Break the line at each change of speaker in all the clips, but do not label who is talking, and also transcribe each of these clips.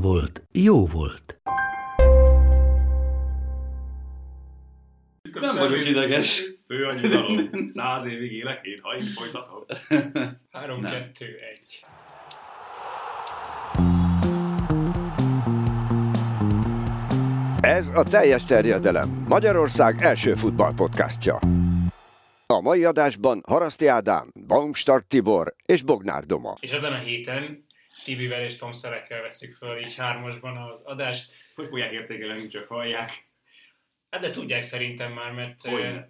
volt, jó volt.
Nem vagyok ideges.
Annyi dalom. Száz évig élek, én ha én folytatom. 3,
Nem.
2, 1.
Ez a teljes terjedelem. Magyarország első futballpodcastja. A mai adásban Haraszti Ádám, Baumstark Tibor és Bognár Doma.
És ezen a héten Tibivel és Tom Szerekkel veszük föl így hármasban az adást.
Hogy fogják értékelni, csak hallják?
Hát de tudják szerintem már, mert eh,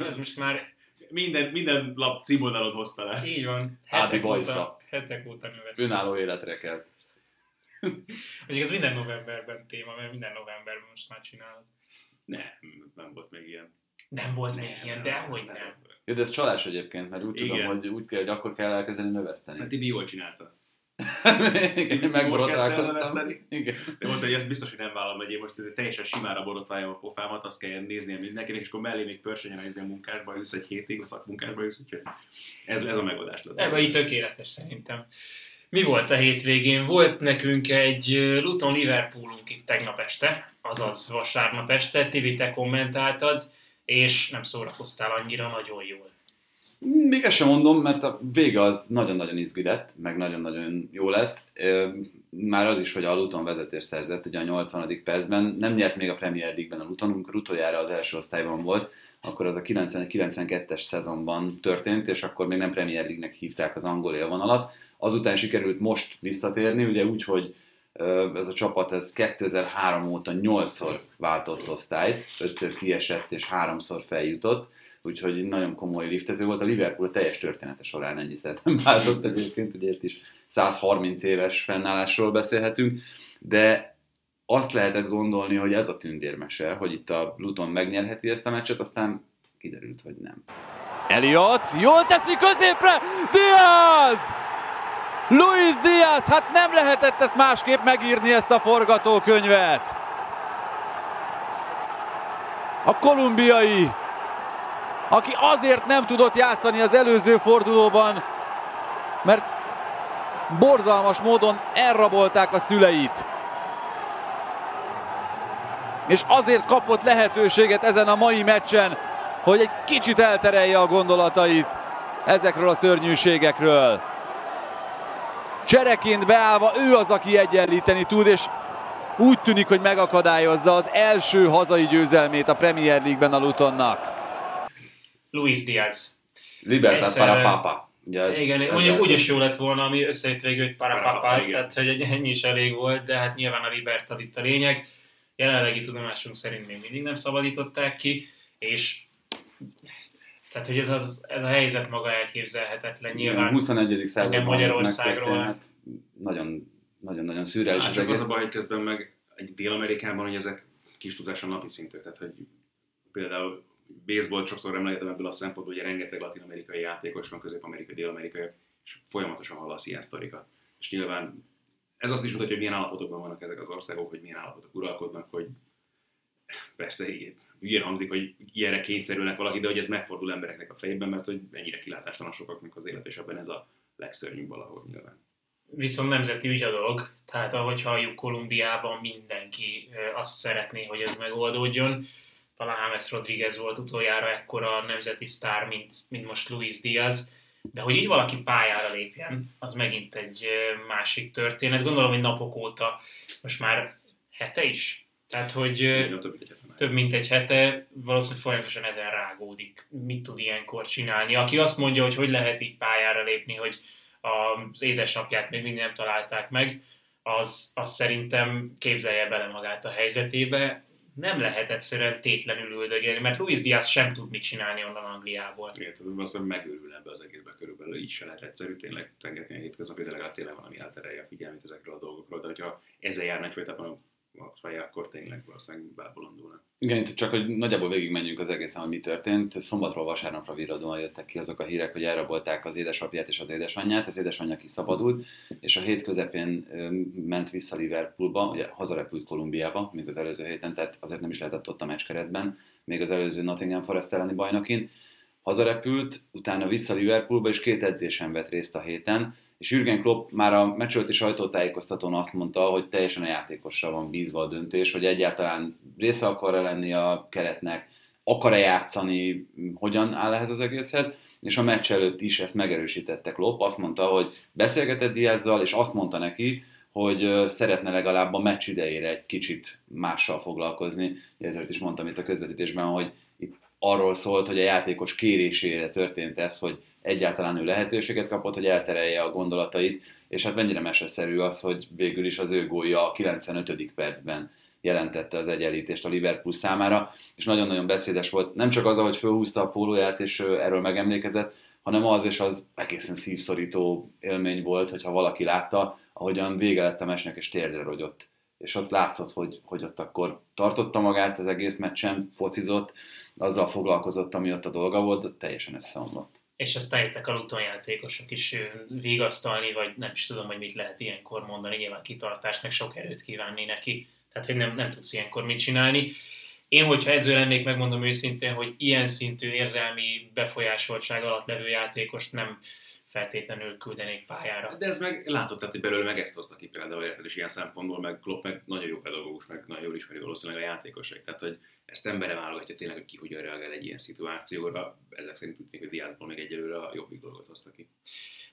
ez most már
Minden, minden lap címoldalot hozta le.
így van. Hetek óta, hetek óta növeszünk.
Önálló életre kelt.
Mondjuk ez minden novemberben téma, mert minden novemberben most már csinálod.
Nem, nem volt még ilyen.
Nem volt még
Nem,
ilyen,
nem,
de hogy
nem.
nem.
Jó, de ez csalás egyébként, mert úgy
Igen.
tudom, hogy úgy kell, hogy akkor kell elkezdeni
Mert
növeszteni.
Tibi jól csinálta.
Igen,
növeszteni?
Igen.
De mondta, hogy ezt biztos, hogy nem vállalom, hogy én most teljesen simára borotváljam a pofámat, azt kell néznie mindenkinek, és akkor mellé még pörsönyen a munkásba, jössz egy hétig, a szakmunkásba jössz, úgyhogy ez, ez a megoldás lett.
Ebben így tökéletes szerintem. Mi volt a hétvégén? Volt nekünk egy Luton Liverpoolunk itt tegnap este, azaz vasárnap este, Tibi, te kommentáltad, és nem szórakoztál annyira nagyon jól.
Még ezt sem mondom, mert a vége az nagyon-nagyon izgi lett, meg nagyon-nagyon jó lett. Már az is, hogy a Luton vezetés szerzett, ugye a 80. percben, nem nyert még a Premier League-ben a Luton, amikor utoljára az első osztályban volt, akkor az a 91-92-es szezonban történt, és akkor még nem Premier League-nek hívták az angol élvonalat. Azután sikerült most visszatérni, ugye úgy, hogy ez a csapat ez 2003 óta 8-szor váltott osztályt, 5-ször kiesett és 3-szor feljutott, úgyhogy nagyon komoly liftező volt. A Liverpool a teljes története során ennyiszer nem váltott egyébként, ugye itt is 130 éves fennállásról beszélhetünk, de azt lehetett gondolni, hogy ez a tündérmese, hogy itt a Luton megnyerheti ezt a meccset, aztán kiderült, hogy nem.
Elliot, jól teszi középre, Diaz! Luis Diaz, hát nem lehetett ezt másképp megírni ezt a forgatókönyvet. A kolumbiai, aki azért nem tudott játszani az előző fordulóban, mert borzalmas módon elrabolták a szüleit. És azért kapott lehetőséget ezen a mai meccsen, hogy egy kicsit elterelje a gondolatait ezekről a szörnyűségekről. Csereként beállva ő az, aki egyenlíteni tud, és úgy tűnik, hogy megakadályozza az első hazai győzelmét a Premier League-ben a Lutonnak.
Luis Diaz.
Libertad
Egyszer-
para papa. Ugye ez,
Igen,
ez
mondjuk úgy is jó lett volna, ami összejött végül egy
Parapapá,
parapapát,
igen.
tehát hogy ennyi is elég volt, de hát nyilván a Libertad itt a lényeg. Jelenlegi tudomásunk szerint még mindig nem szabadították ki, és tehát, hogy ez, az, ez a helyzet maga elképzelhetetlen
Igen,
nyilván.
21. században
Magyarországról.
megtörténhet. Nagyon, nagyon, nagyon szürreális
Hát
az
csak az
egész.
a baj, hogy közben meg egy Dél-Amerikában, hogy ezek kis tudáson napi szintű, tehát hogy például baseball sokszor emlegetem ebből a szempontból, hogy rengeteg latin-amerikai játékos van, közép-amerikai, dél-amerikai, és folyamatosan hallasz ilyen sztorikat. És nyilván ez azt is mutatja, hogy milyen állapotokban vannak ezek az országok, hogy milyen állapotok uralkodnak, hogy persze így hülyén hangzik, hogy ilyenre kényszerülnek valaki, de hogy ez megfordul embereknek a fejében, mert hogy ennyire kilátástalan sokaknak az élet, és ebben ez a legszörnyűbb valahol nyilván.
Viszont nemzeti ügy a dolog, tehát ahogy halljuk Kolumbiában mindenki azt szeretné, hogy ez megoldódjon. Talán James Rodriguez volt utoljára ekkora nemzeti sztár, mint, mint most Luis Diaz. De hogy így valaki pályára lépjen, az megint egy másik történet. Gondolom, hogy napok óta, most már hete is. Tehát, hogy
több, mint egyetemen.
több mint egy hete, valószínűleg folyamatosan ezen rágódik. Mit tud ilyenkor csinálni? Aki azt mondja, hogy hogy lehet így pályára lépni, hogy az édesapját még mindig nem találták meg, az, az szerintem képzelje bele magát a helyzetébe. Nem lehet egyszerűen tétlenül üldögélni, mert Luis Diaz sem tud mit csinálni onnan Angliából.
Érted, azt megőrül ebbe az egészbe körülbelül, így se lehet egyszerű tényleg tengetni a hétköznapi, de legalább tényleg valami elterelje a figyelmét ezekről a dolgokról, de hogyha ezzel járna egyfajtában a feje, akkor tényleg valószínűleg bábolondulna.
Igen, csak hogy nagyjából végigmenjünk az egészen, hogy mi történt. Szombatról vasárnapra virradóan jöttek ki azok a hírek, hogy elrabolták az édesapját és az édesanyját. Az édesanyja kiszabadult, és a hét közepén ment vissza Liverpoolba, ugye hazarepült Kolumbiába, még az előző héten, tehát azért nem is lehetett ott a meccskeretben, még az előző Nottingham Forest elleni bajnokin. Hazarepült, utána vissza Liverpoolba, és két edzésen vett részt a héten, és Jürgen Klopp már a meccsölti sajtótájékoztatón azt mondta, hogy teljesen a játékosra van bízva a döntés, hogy egyáltalán része akar-e lenni a keretnek, akar-e játszani, hogyan áll ehhez az egészhez, és a meccs előtt is ezt megerősítette Klopp, azt mondta, hogy beszélgetett Diazzal, és azt mondta neki, hogy szeretne legalább a meccs idejére egy kicsit mással foglalkozni. Ezért is mondtam itt a közvetítésben, hogy itt arról szólt, hogy a játékos kérésére történt ez, hogy egyáltalán ő lehetőséget kapott, hogy elterelje a gondolatait, és hát mennyire meseszerű az, hogy végül is az ő gólja a 95. percben jelentette az egyenlítést a Liverpool számára, és nagyon-nagyon beszédes volt, nem csak az, hogy fölhúzta a pólóját, és erről megemlékezett, hanem az, és az egészen szívszorító élmény volt, hogyha valaki látta, ahogyan vége lett a mesnek, és térdre rogyott. És ott látszott, hogy, hogy ott akkor tartotta magát az egész meccsen, focizott, azzal foglalkozott, ami ott a dolga volt, de teljesen összeomlott
és ezt eljöttek a Luton játékosok is vigasztalni, vagy nem is tudom, hogy mit lehet ilyenkor mondani, nyilván kitartást, meg sok erőt kívánni neki, tehát hogy nem, nem tudsz ilyenkor mit csinálni. Én, hogyha edző lennék, megmondom őszintén, hogy ilyen szintű érzelmi befolyásoltság alatt levő játékost nem feltétlenül küldenék pályára.
De ez meg látott, tehát, hogy belőle meg ezt hozta ki például, érted, és ilyen szempontból meg Klopp meg nagyon jó pedagógus, meg nagyon jól ismeri valószínűleg a játékosok. Tehát, hogy ezt embere válogatja tényleg, hogy ki hogyan reagál egy ilyen szituációra. Ezek szerint tudnék, hogy Diázból még egyelőre a jobbik dolgot hozta ki.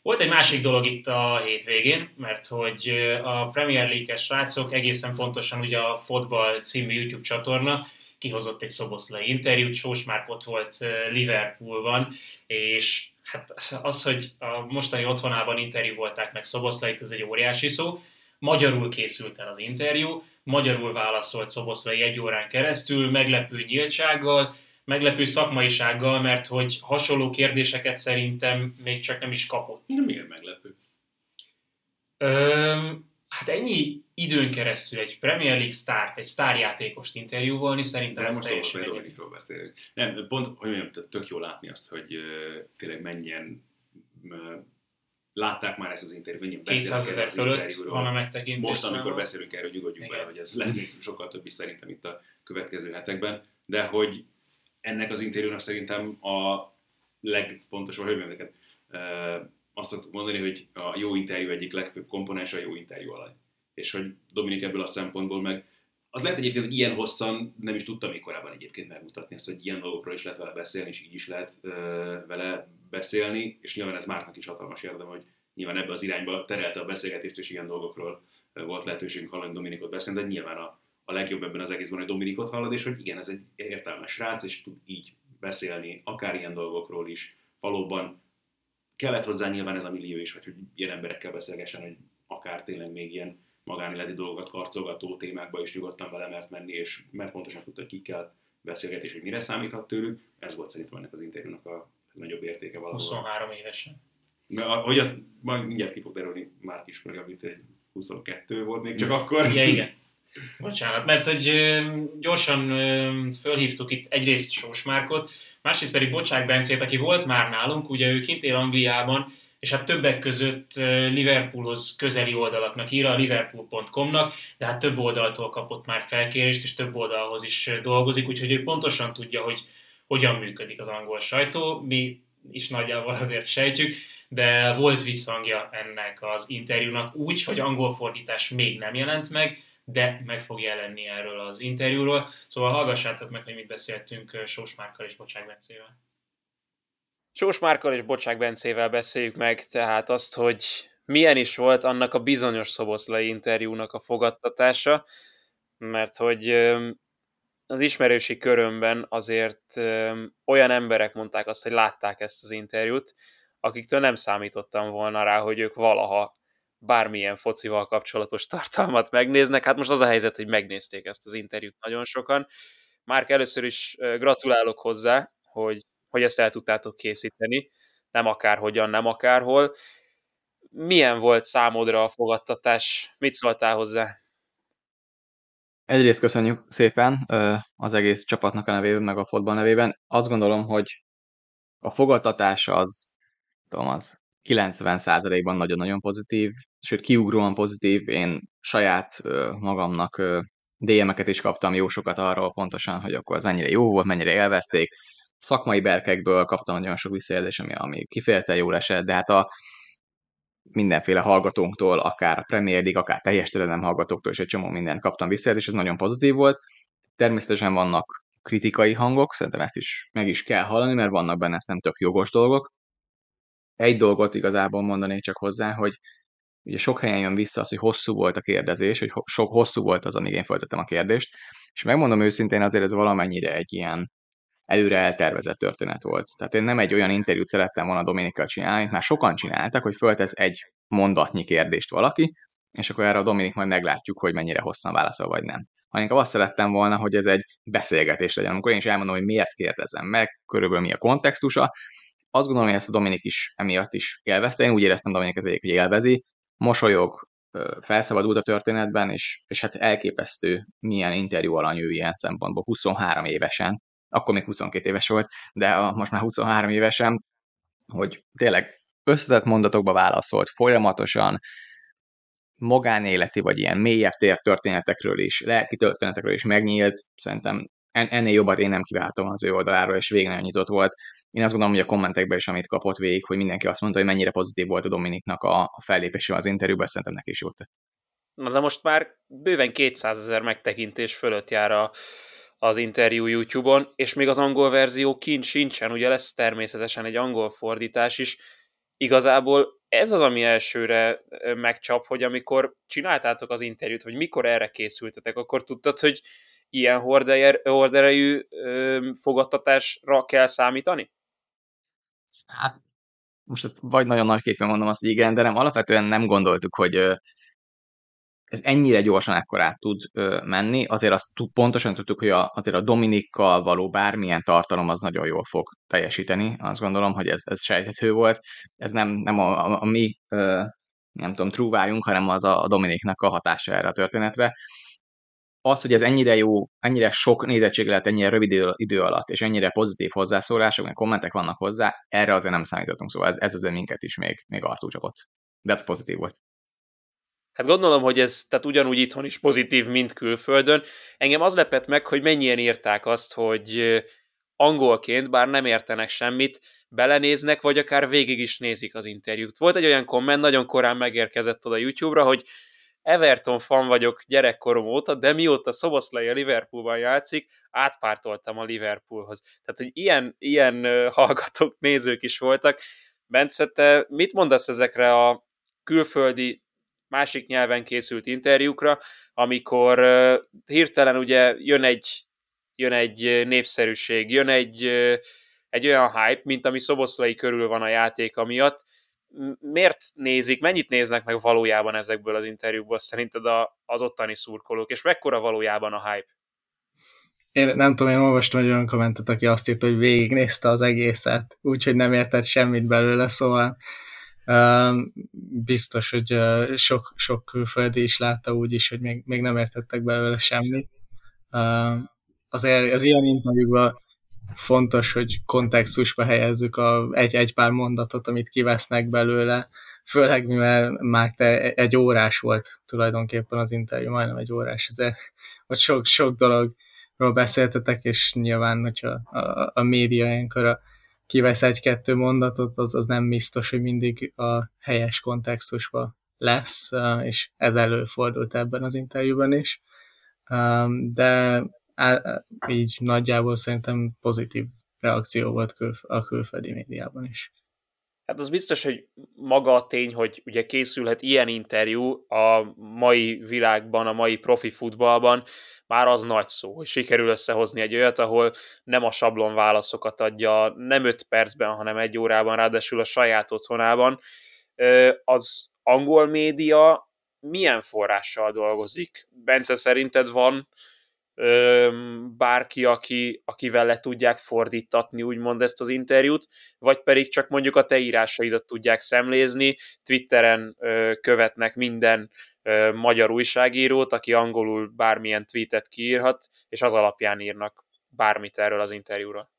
Volt egy másik dolog itt a hétvégén, mert hogy a Premier League-es srácok egészen pontosan ugye a Football című YouTube csatorna kihozott egy szoboszlai interjút, Sós már ott volt Liverpoolban, és hát az, hogy a mostani otthonában interjú volták meg Szoboszlait, ez egy óriási szó. Magyarul készült el az interjú, magyarul válaszolt Szoboszlai egy órán keresztül, meglepő nyíltsággal, meglepő szakmaisággal, mert hogy hasonló kérdéseket szerintem még csak nem is kapott.
De miért meglepő?
Öm, hát ennyi időn keresztül egy Premier League sztárt, egy sztárjátékost interjúvolni, szerintem
De most teljesen Dominikról beszélünk. Nem, pont, hogy mondjam, tök jó látni azt, hogy uh, tényleg mennyien uh, látták már ezt az interjút, mennyien
200 ezer fölött van a megtekintés.
Most, amikor beszélünk erről, nyugodjunk bele, hogy ez lesz még sokkal több is szerintem itt a következő hetekben, de hogy ennek az interjúnak szerintem a legfontosabb, hogy mondjam uh, azt szoktuk mondani, hogy a jó interjú egyik legfőbb komponens a jó interjú alany és hogy Dominik ebből a szempontból meg az lehet egyébként, hogy ilyen hosszan nem is tudtam még korábban egyébként megmutatni azt, hogy ilyen dolgokról is lehet vele beszélni, és így is lehet ö, vele beszélni, és nyilván ez Márknak is hatalmas érdem, hogy nyilván ebbe az irányba terelte a beszélgetést, és ilyen dolgokról volt lehetőségünk hallani Dominikot beszélni, de nyilván a, a legjobb ebben az egészben, hogy Dominikot hallod, és hogy igen, ez egy értelmes srác, és tud így beszélni, akár ilyen dolgokról is. Valóban kellett hozzá nyilván ez a millió is, hogy, hogy ilyen emberekkel beszélgessen, hogy akár tényleg még ilyen magánéleti dolgokat karcolgató témákba is nyugodtan vele mert menni, és mert pontosan tudta, hogy kikkel beszélget, és hogy mire számíthat tőlük. Ez volt szerintem ennek az interjúnak a nagyobb értéke valahol.
23 évesen.
Hogy azt majd mindjárt ki fog derülni, már is meg, amit egy 22 volt még csak akkor.
Ja, igen. Bocsánat, mert hogy gyorsan fölhívtuk itt egyrészt Sós Márkot, másrészt pedig Bocsák Bencét, aki volt már nálunk, ugye ő kint él Angliában, és hát többek között Liverpoolhoz közeli oldalaknak ír, a liverpool.com-nak, de hát több oldaltól kapott már felkérést, és több oldalhoz is dolgozik, úgyhogy ő pontosan tudja, hogy hogyan működik az angol sajtó. Mi is nagyjából azért sejtjük, de volt visszhangja ennek az interjúnak úgy, hogy angol fordítás még nem jelent meg, de meg fog jelenni erről az interjúról. Szóval hallgassátok meg, hogy mit beszéltünk Sós Márkkal és Bocsák Bencével.
Sós Márkal és Bocsák Bencével beszéljük meg tehát azt, hogy milyen is volt annak a bizonyos szoboszlai interjúnak a fogadtatása, mert hogy az ismerősi körömben azért olyan emberek mondták azt, hogy látták ezt az interjút, akiktől nem számítottam volna rá, hogy ők valaha bármilyen focival kapcsolatos tartalmat megnéznek. Hát most az a helyzet, hogy megnézték ezt az interjút nagyon sokan. Márk, először is gratulálok hozzá, hogy, hogy ezt el tudtátok készíteni, nem akárhogyan, nem akárhol. Milyen volt számodra a fogadtatás? Mit szóltál hozzá?
Egyrészt köszönjük szépen az egész csapatnak a nevében, meg a fotball nevében. Azt gondolom, hogy a fogadtatás az, tudom, az 90%-ban nagyon-nagyon pozitív, sőt kiugróan pozitív. Én saját magamnak DM-eket is kaptam jó sokat arról pontosan, hogy akkor az mennyire jó volt, mennyire élvezték. Szakmai berkekből kaptam nagyon sok visszajelzés, ami, ami kifejezetten jól esett, de hát a mindenféle hallgatónktól, akár a Premier League, akár teljes nem hallgatóktól és egy csomó mindent kaptam visszajelzést, ez nagyon pozitív volt. Természetesen vannak kritikai hangok, szerintem ezt is meg is kell hallani, mert vannak benne nem tök jogos dolgok. Egy dolgot igazából mondanék csak hozzá, hogy ugye sok helyen jön vissza az, hogy hosszú volt a kérdezés, hogy sok hosszú volt az, amíg én folytattam a kérdést, és megmondom őszintén, azért ez valamennyire egy ilyen előre eltervezett történet volt. Tehát én nem egy olyan interjút szerettem volna Dominikkal csinálni, már sokan csináltak, hogy föltesz egy mondatnyi kérdést valaki, és akkor erre a Dominik majd meglátjuk, hogy mennyire hosszan válaszol, vagy nem. Ha inkább azt szerettem volna, hogy ez egy beszélgetés legyen, amikor én is elmondom, hogy miért kérdezem meg, körülbelül mi a kontextusa. Azt gondolom, hogy ezt a Dominik is emiatt is élvezte. Én úgy éreztem Dominiket végig, hogy élvezi, mosolyog, felszabadult a történetben, és, és hát elképesztő milyen interjú alany ő ilyen szempontból, 23 évesen, akkor még 22 éves volt, de a, most már 23 évesen, hogy tényleg összetett mondatokba válaszolt folyamatosan, magánéleti vagy ilyen mélyebb tér történetekről is, lelki történetekről is megnyílt, szerintem ennél jobbat én nem kiváltom az ő oldaláról, és végig nagyon nyitott volt. Én azt gondolom, hogy a kommentekben is, amit kapott végig, hogy mindenki azt mondta, hogy mennyire pozitív volt a Dominiknak a, a fellépése az interjúban, szerintem neki is jót tett.
Na de most már bőven 200 ezer megtekintés fölött jár a, az interjú YouTube-on, és még az angol verzió kint sincsen, ugye lesz természetesen egy angol fordítás is. Igazából ez az, ami elsőre megcsap, hogy amikor csináltátok az interjút, vagy mikor erre készültetek, akkor tudtad, hogy ilyen horderejű fogadtatásra kell számítani?
Hát most vagy nagyon nagy képen mondom azt, hogy igen, de nem, alapvetően nem gondoltuk, hogy ez ennyire gyorsan át tud ö, menni, azért azt pontosan tudtuk, hogy a, azért a Dominikkal való bármilyen tartalom az nagyon jól fog teljesíteni. Azt gondolom, hogy ez, ez sejthető volt. Ez nem, nem a, a, a mi ö, nem tudom, trúvájunk, hanem az a, a Dominiknak a hatása erre a történetre. Az, hogy ez ennyire jó, ennyire sok nézettség lehet ennyire rövid idő, idő alatt, és ennyire pozitív hozzászólások, meg kommentek vannak hozzá, erre azért nem számítottunk, szóval ez, ez azért minket is még, még arcú csapott. De ez pozitív volt.
Hát gondolom, hogy ez tehát ugyanúgy itthon is pozitív, mint külföldön. Engem az lepett meg, hogy mennyien írták azt, hogy angolként, bár nem értenek semmit, belenéznek, vagy akár végig is nézik az interjút. Volt egy olyan komment, nagyon korán megérkezett oda YouTube-ra, hogy Everton fan vagyok gyerekkorom óta, de mióta Szoboszlai a Liverpoolban játszik, átpártoltam a Liverpoolhoz. Tehát, hogy ilyen, ilyen hallgatók, nézők is voltak. Bence, te mit mondasz ezekre a külföldi másik nyelven készült interjúkra, amikor hirtelen ugye jön egy, jön egy népszerűség, jön egy, egy olyan hype, mint ami Szoboszlai körül van a játéka miatt. Miért nézik, mennyit néznek meg valójában ezekből az interjúkból szerinted a, az ottani szurkolók, és mekkora valójában a hype?
Én nem tudom, én olvastam egy olyan kommentet, aki azt írta, hogy végignézte az egészet, úgyhogy nem értett semmit belőle, szóval Biztos, hogy sok, sok külföldi is látta úgy is, hogy még, még nem értettek belőle semmit. Azért az ilyen interjúkban fontos, hogy kontextusba helyezzük a egy-egy pár mondatot, amit kivesznek belőle, főleg mivel már te egy órás volt tulajdonképpen az interjú, majdnem egy órás, ezért hogy sok, sok dologról beszéltetek, és nyilván, hogyha a, a, a média ilyenkor a kivesz egy-kettő mondatot, az, az nem biztos, hogy mindig a helyes kontextusban lesz, és ez előfordult ebben az interjúban is. De így nagyjából szerintem pozitív reakció volt a külföldi médiában is.
Hát az biztos, hogy maga a tény, hogy ugye készülhet ilyen interjú a mai világban, a mai profi futballban, már az nagy szó, hogy sikerül összehozni egy olyat, ahol nem a sablon válaszokat adja, nem 5 percben, hanem egy órában, ráadásul a saját otthonában, az, angol média milyen forrással dolgozik? Bence, szerinted van bárki, aki, akivel le tudják fordítatni, úgymond ezt az interjút, vagy pedig csak mondjuk a te írásaidat tudják szemlézni, Twitteren követnek minden magyar újságírót, aki angolul bármilyen tweetet kiírhat, és az alapján írnak bármit erről az interjúról.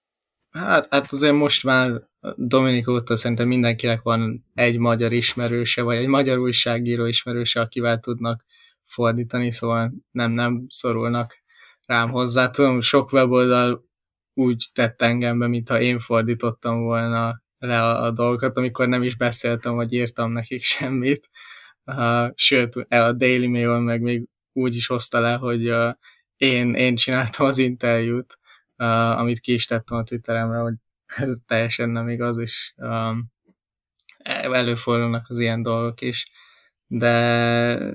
Hát, hát azért most már Dominik óta szerintem mindenkinek van egy magyar ismerőse, vagy egy magyar újságíró ismerőse, akivel tudnak fordítani, szóval nem, nem szorulnak rám hozzá. Tudom, sok weboldal úgy tett engembe, mintha én fordítottam volna le a, a dolgokat, amikor nem is beszéltem, vagy írtam nekik semmit. Uh, sőt, a Daily Mail meg még úgy is hozta le, hogy uh, én, én csináltam az interjút, uh, amit ki is tettem a Twitteremre, hogy ez teljesen nem igaz, és um, előfordulnak az ilyen dolgok is. De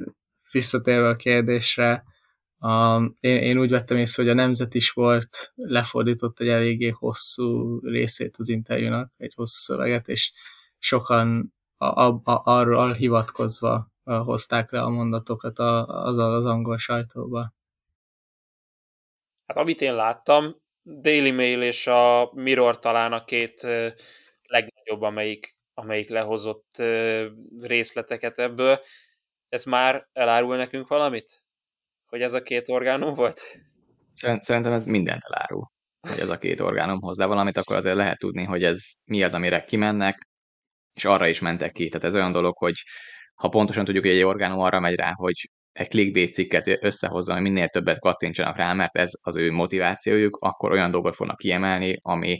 visszatérve a kérdésre, um, én, én úgy vettem észre, hogy a Nemzet is volt, lefordított egy eléggé hosszú részét az interjúnak, egy hosszú szöveget, és sokan a, a, a, arról hivatkozva hozták le a mondatokat az, az angol sajtóba.
Hát amit én láttam, Daily Mail és a Mirror talán a két legnagyobb, amelyik, amelyik lehozott részleteket ebből. Ez már elárul nekünk valamit? Hogy ez a két orgánum volt?
Szerintem ez mindent elárul, hogy ez a két orgánum hozzá valamit, akkor azért lehet tudni, hogy ez mi az, amire kimennek, és arra is mentek ki. Tehát ez olyan dolog, hogy ha pontosan tudjuk, hogy egy orgánum arra megy rá, hogy egy clickbait cikket összehozza, hogy minél többet kattintsanak rá, mert ez az ő motivációjuk, akkor olyan dolgot fognak kiemelni, ami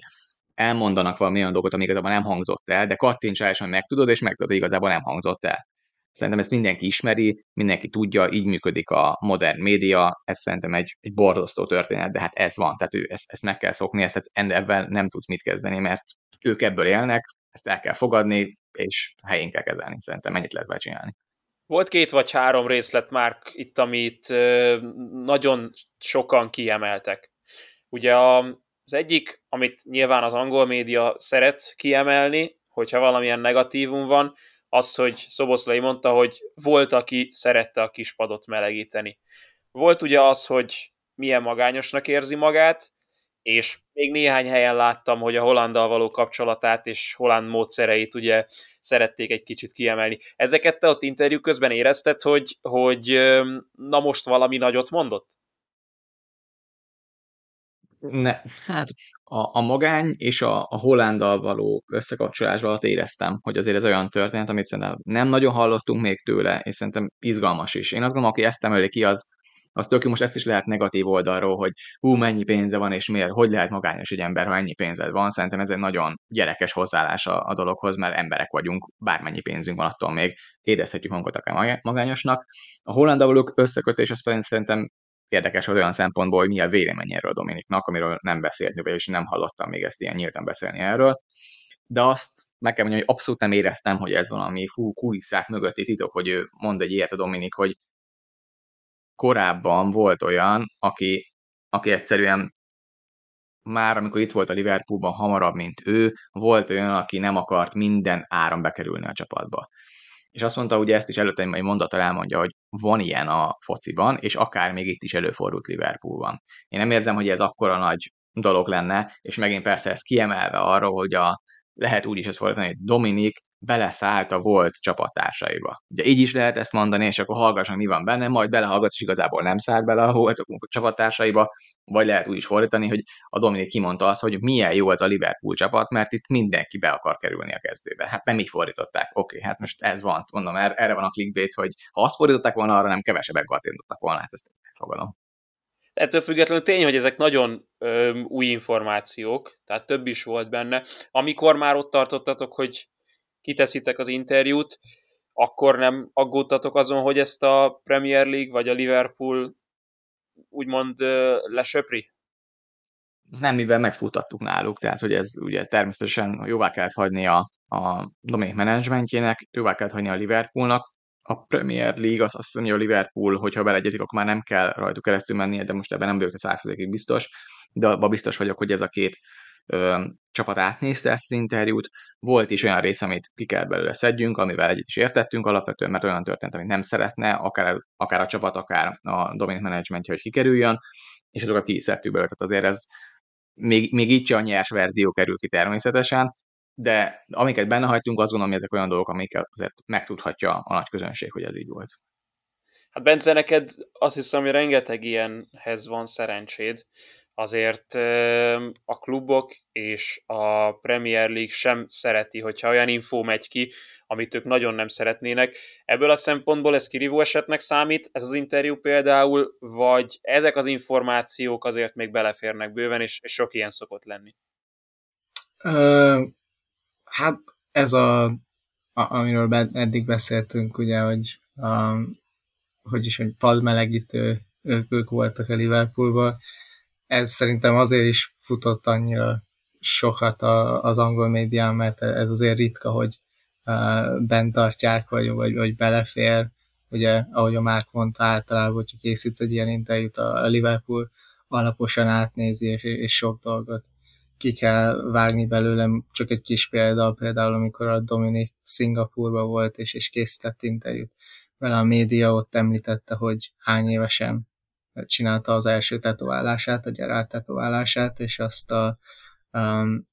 elmondanak valami olyan dolgot, ami igazából nem hangzott el, de kattints rá, és megtudod, és megtudod, hogy igazából nem hangzott el. Szerintem ezt mindenki ismeri, mindenki tudja, így működik a modern média, ez szerintem egy, egy borzasztó történet, de hát ez van, tehát ő, ezt, ezt meg kell szokni, ezt ebben nem tudsz mit kezdeni, mert ők ebből élnek, ezt el kell fogadni, és helyén kell kezelni, szerintem mennyit lehet csinálni.
Volt két vagy három részlet már itt, amit nagyon sokan kiemeltek. Ugye az egyik, amit nyilván az angol média szeret kiemelni, hogyha valamilyen negatívum van, az, hogy Szoboszlai mondta, hogy volt, aki szerette a kispadot melegíteni. Volt ugye az, hogy milyen magányosnak érzi magát, és még néhány helyen láttam, hogy a Hollanddal való kapcsolatát és Holland módszereit ugye szerették egy kicsit kiemelni. Ezeket te ott interjú közben érezted, hogy, hogy na most valami nagyot mondott?
Ne, hát a, a magány és a, a Hollanddal való összekapcsolásban alatt éreztem, hogy azért ez olyan történet, amit szerintem nem nagyon hallottunk még tőle, és szerintem izgalmas is. Én azt gondolom, aki ezt emeli ki, az, az tök most ezt is lehet negatív oldalról, hogy hú, mennyi pénze van, és miért, hogy lehet magányos egy ember, ha ennyi pénzed van. Szerintem ez egy nagyon gyerekes hozzáállás a, a dologhoz, mert emberek vagyunk, bármennyi pénzünk van, attól még érezhetjük magunkat akár magányosnak. A hollandavalók összekötés az szerintem érdekes olyan szempontból, hogy mi a véleménye erről Dominiknak, amiről nem beszélt, és nem hallottam még ezt ilyen nyíltan beszélni erről. De azt meg kell mondani, hogy abszolút nem éreztem, hogy ez valami hú, kulisszák mögötti titok, hogy ő mond egy ilyet a Dominik, hogy korábban volt olyan, aki, aki egyszerűen már amikor itt volt a Liverpoolban hamarabb, mint ő, volt olyan, aki nem akart minden áron bekerülni a csapatba. És azt mondta, ugye ezt is előtte egy mondat elmondja, hogy van ilyen a fociban, és akár még itt is előfordult Liverpoolban. Én nem érzem, hogy ez akkora nagy dolog lenne, és megint persze ez kiemelve arról, hogy a, lehet úgy is ezt fordítani, hogy Dominik beleszállt a volt csapattársaiba. Ugye így is lehet ezt mondani, és akkor hallgasson, mi van benne, majd belehallgatsz, és igazából nem szállt bele a volt csapattársaiba, vagy lehet úgy is fordítani, hogy a Dominik kimondta azt, hogy milyen jó az a Liverpool csapat, mert itt mindenki be akar kerülni a kezdőbe. Hát nem így fordították. Oké, okay, hát most ez van, mondom, er-, erre van a clickbait, hogy ha azt fordították volna, arra nem kevesebbek kattintottak volna, hát ezt fogadom.
Ettől függetlenül tény, hogy ezek nagyon ö, új információk, tehát több is volt benne. Amikor már ott tartottatok, hogy kiteszitek az interjút, akkor nem aggódtatok azon, hogy ezt a Premier League vagy a Liverpool úgymond lesöpri?
Nem, mivel megfutattuk náluk, tehát hogy ez ugye természetesen jóvá kellett hagyni a, a domain managementjének, jóvá kellett hagyni a Liverpoolnak, a Premier League az azt mondja, a Liverpool, hogyha beleegyezik, akkor már nem kell rajtuk keresztül mennie, de most ebben nem vagyok százszerzékig biztos, de abban biztos vagyok, hogy ez a két ö, csapat átnézte ezt az interjút. Volt is olyan rész, amit ki kell belőle szedjünk, amivel egyet is értettünk alapvetően, mert olyan történt, amit nem szeretne, akár, akár a csapat, akár a dominant managementje, hogy kikerüljön, és azokat ki is szedtük belőle. Tehát azért ez még, még így a nyers verzió kerül ki természetesen, de amiket benne hagytunk, azt gondolom, hogy ezek olyan dolgok, amiket azért megtudhatja a nagy közönség, hogy ez így volt.
Hát Bence, neked azt hiszem, hogy rengeteg ilyenhez van szerencséd, azért a klubok és a Premier League sem szereti, hogyha olyan infó megy ki, amit ők nagyon nem szeretnének. Ebből a szempontból ez kirívó esetnek számít, ez az interjú például, vagy ezek az információk azért még beleférnek bőven, és, sok ilyen szokott lenni?
Ö, hát ez a, a amiről eddig beszéltünk, ugye, hogy a, hogy is, hogy padmelegítő ők, ők voltak a Liverpoolban, ez szerintem azért is futott annyira sokat az angol médián, mert ez azért ritka, hogy bent tartják, vagy, vagy, vagy belefér. Ugye, ahogy a Márk mondta, általában, hogyha készítsz egy ilyen interjút, a Liverpool alaposan átnézi, és, és sok dolgot ki kell vágni belőlem. Csak egy kis példa, például amikor a Dominik Szingapurban volt, és, és készített interjút. Vele a média ott említette, hogy hány évesen csinálta az első tetoválását, a Gerard tetoválását, és azt a um,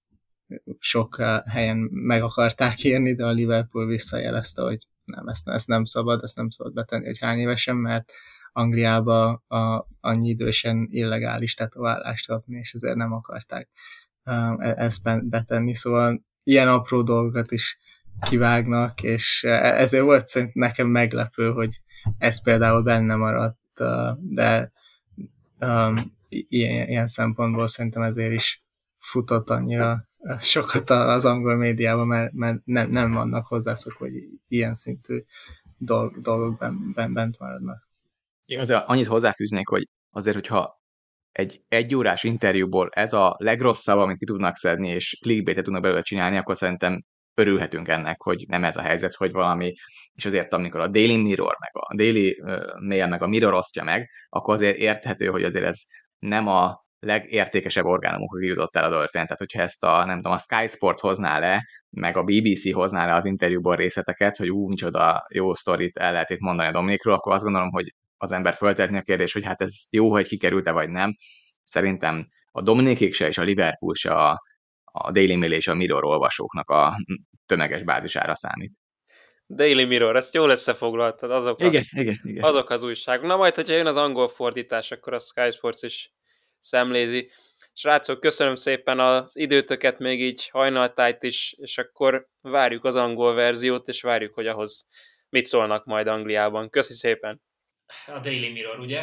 sok helyen meg akarták írni, de a Liverpool visszajelezte, hogy nem, ezt, ezt nem szabad, ezt nem szabad betenni, hogy hány évesen, mert Angliába a, annyi idősen illegális tetoválást kapni, és ezért nem akarták um, e, ezt betenni, szóval ilyen apró dolgokat is kivágnak, és e, ezért volt szerintem nekem meglepő, hogy ez például benne maradt de um, ilyen, ilyen szempontból szerintem ezért is futott annyira sokat az angol médiában, mert, mert nem, nem vannak hozzászok, hogy ilyen szintű dolg, dolgok bent, bent maradnak.
Én azért annyit hozzáfűznék, hogy azért, hogyha egy egyórás interjúból ez a legrosszabb, amit ki tudnak szedni, és clickbait tudnak belőle csinálni, akkor szerintem örülhetünk ennek, hogy nem ez a helyzet, hogy valami, és azért amikor a Daily Mirror, meg a Daily Mail, meg a Mirror osztja meg, akkor azért érthető, hogy azért ez nem a legértékesebb orgánumok, aki jutott el a dolfin. Tehát, hogyha ezt a, nem tudom, a Sky Sports hozná le, meg a BBC hozná le az interjúból részleteket, hogy ú, micsoda jó sztorit el lehet itt mondani a Dominikról, akkor azt gondolom, hogy az ember föltetni a kérdés, hogy hát ez jó, hogy kikerült-e vagy nem. Szerintem a Dominikék se és a Liverpool se a, a Daily Mail és a Mirror olvasóknak a tömeges bázisára számít.
Daily Mirror, ezt jól összefoglaltad, azok,
igen, a, igen, igen.
azok az újságok. Na majd, hogyha jön az angol fordítás, akkor a Sky Sports is szemlézi. Srácok, köszönöm szépen az időtöket, még így hajnaltájt is, és akkor várjuk az angol verziót, és várjuk, hogy ahhoz mit szólnak majd Angliában. Köszi szépen!
A Daily Mirror, ugye?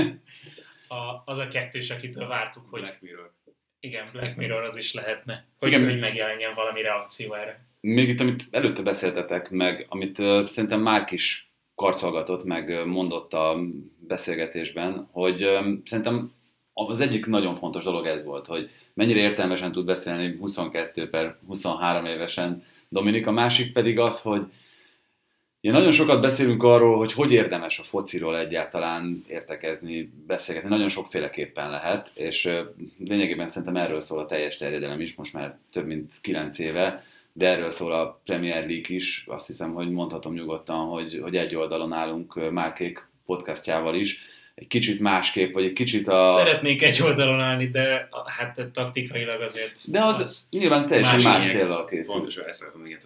a, az a kettős, akitől vártuk, hogy...
Black Mirror.
Igen, Black Mirror az is lehetne. Hogy, Igen. hogy megjelenjen valami reakció erre.
Még itt, amit előtte beszéltetek, meg amit uh, szerintem Márk is karcolgatott, meg mondott a beszélgetésben, hogy um, szerintem az egyik nagyon fontos dolog ez volt, hogy mennyire értelmesen tud beszélni 22 per 23 évesen Dominik, a másik pedig az, hogy Ja, nagyon sokat beszélünk arról, hogy hogy érdemes a fociról egyáltalán értekezni, beszélgetni. Nagyon sokféleképpen lehet, és lényegében szerintem erről szól a teljes terjedelem is, most már több mint 9 éve, de erről szól a Premier League is. Azt hiszem, hogy mondhatom nyugodtan, hogy, hogy egy oldalon állunk Márkék podcastjával is. Egy kicsit másképp, vagy egy kicsit a...
Szeretnék egy oldalon állni, de hát taktikailag azért...
De az, az nyilván teljesen más, más célral készül.
Pontosan ezt szeretném, igen.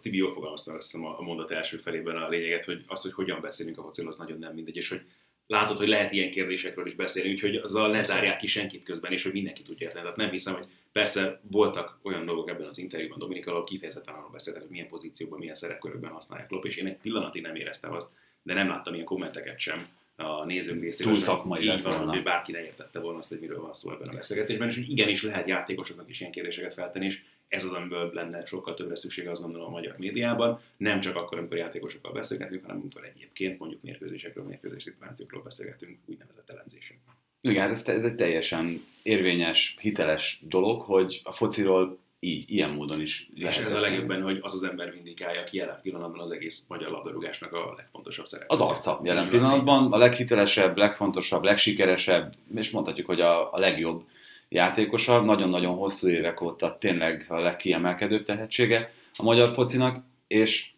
Tibi jól fogalmazta azt hiszem a mondat első felében a lényeget, hogy az, hogy hogyan beszélünk a fociról, az nagyon nem mindegy, és hogy látod, hogy lehet ilyen kérdésekről is beszélni, úgyhogy azzal ne zárják ki senkit közben, és hogy mindenki tudja érteni. Tehát nem hiszem, hogy persze voltak olyan dolgok ebben az interjúban Dominika, ahol kifejezetten arról beszéltek, hogy milyen pozícióban, milyen szerepkörökben használják Lop, és én egy pillanatig nem éreztem azt, de nem láttam ilyen kommenteket sem a nézők részéről.
Túl szakmai
így van, hogy bárki ne értette volna azt, hogy miről van szó ebben a beszélgetésben, és hogy igenis lehet játékosoknak is ilyen kérdéseket feltenni, és ez az, amiből lenne sokkal többre szükség, azt gondolom a magyar médiában, nem csak akkor, amikor játékosokkal beszélgetünk, hanem amikor egyébként mondjuk mérkőzésekről, mérkőzés szituációkról beszélgetünk, úgynevezett elemzésen.
Igen, hát ez, ez egy teljesen érvényes, hiteles dolog, hogy a fociról így, ilyen módon is
És ez a legjobban, hogy az az ember vindikálja, aki jelen pillanatban az egész magyar labdarúgásnak a legfontosabb szerepe.
Az arca jelen pillanatban, a leghitelesebb, legfontosabb, legsikeresebb, és mondhatjuk, hogy a, a legjobb játékosa, nagyon-nagyon hosszú évek óta tényleg a legkiemelkedőbb tehetsége a magyar focinak, és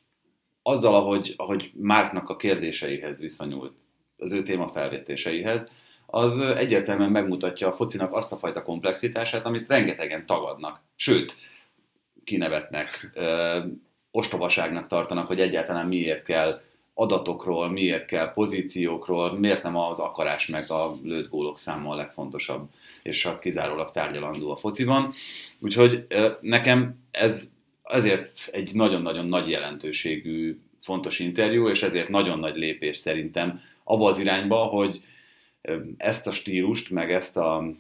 azzal, ahogy, ahogy Márknak a kérdéseihez viszonyult, az ő téma felvetéseihez, az egyértelműen megmutatja a focinak azt a fajta komplexitását, amit rengetegen tagadnak. Sőt, kinevetnek, ö, ostobaságnak tartanak, hogy egyáltalán miért kell adatokról, miért kell pozíciókról, miért nem az akarás meg a lőtt gólok száma a legfontosabb, és a kizárólag tárgyalandó a fociban. Úgyhogy nekem ez ezért egy nagyon-nagyon nagy jelentőségű fontos interjú, és ezért nagyon nagy lépés szerintem abba az irányba, hogy ezt a stílust, meg ezt a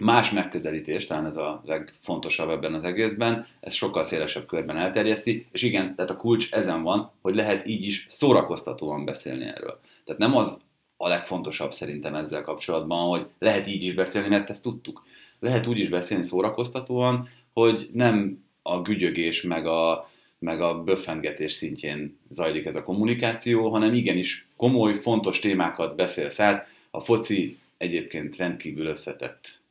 más megközelítést, talán ez a legfontosabb ebben az egészben, ez sokkal szélesebb körben elterjeszti, és igen, tehát a kulcs ezen van, hogy lehet így is szórakoztatóan beszélni erről. Tehát nem az a legfontosabb szerintem ezzel kapcsolatban, hogy lehet így is beszélni, mert ezt tudtuk. Lehet úgy is beszélni szórakoztatóan, hogy nem a gügyögés meg a, meg a böffengetés szintjén zajlik ez a kommunikáció, hanem igenis komoly, fontos témákat beszélsz át. A foci egyébként rendkívül összetett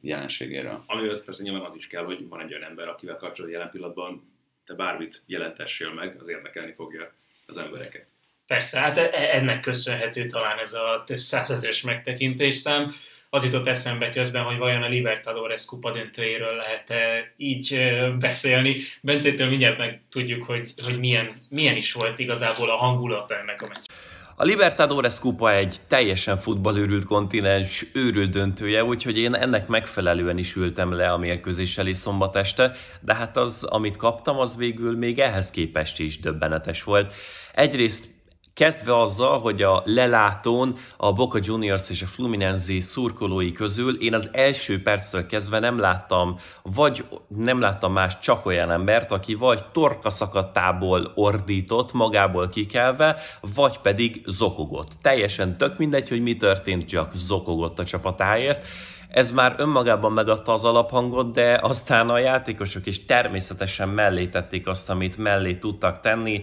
jelenségéről.
Amihez persze nyilván az is kell, hogy van egy olyan ember, akivel kapcsolatban jelen pillanatban te bármit jelentessél meg, az érdekelni fogja az embereket.
Persze, hát e- e- ennek köszönhető talán ez a több százezeres megtekintés szám. Az jutott eszembe közben, hogy vajon a Libertadores kupa döntőjéről lehet-e így beszélni. Bencétől mindjárt meg tudjuk, hogy, hogy milyen, milyen is volt igazából a hangulat ennek a meccs.
A Libertadores kupa egy teljesen futballőrült kontinens őrült döntője, úgyhogy én ennek megfelelően is ültem le a mérkőzés elé szombat este, de hát az, amit kaptam, az végül még ehhez képest is döbbenetes volt. Egyrészt Kezdve azzal, hogy a lelátón a Boca Juniors és a Fluminense szurkolói közül én az első perctől kezdve nem láttam, vagy nem láttam más csak olyan embert, aki vagy torka szakadtából ordított, magából kikelve, vagy pedig zokogott. Teljesen tök mindegy, hogy mi történt, csak zokogott a csapatáért ez már önmagában megadta az alaphangot, de aztán a játékosok is természetesen mellé tették azt, amit mellé tudtak tenni.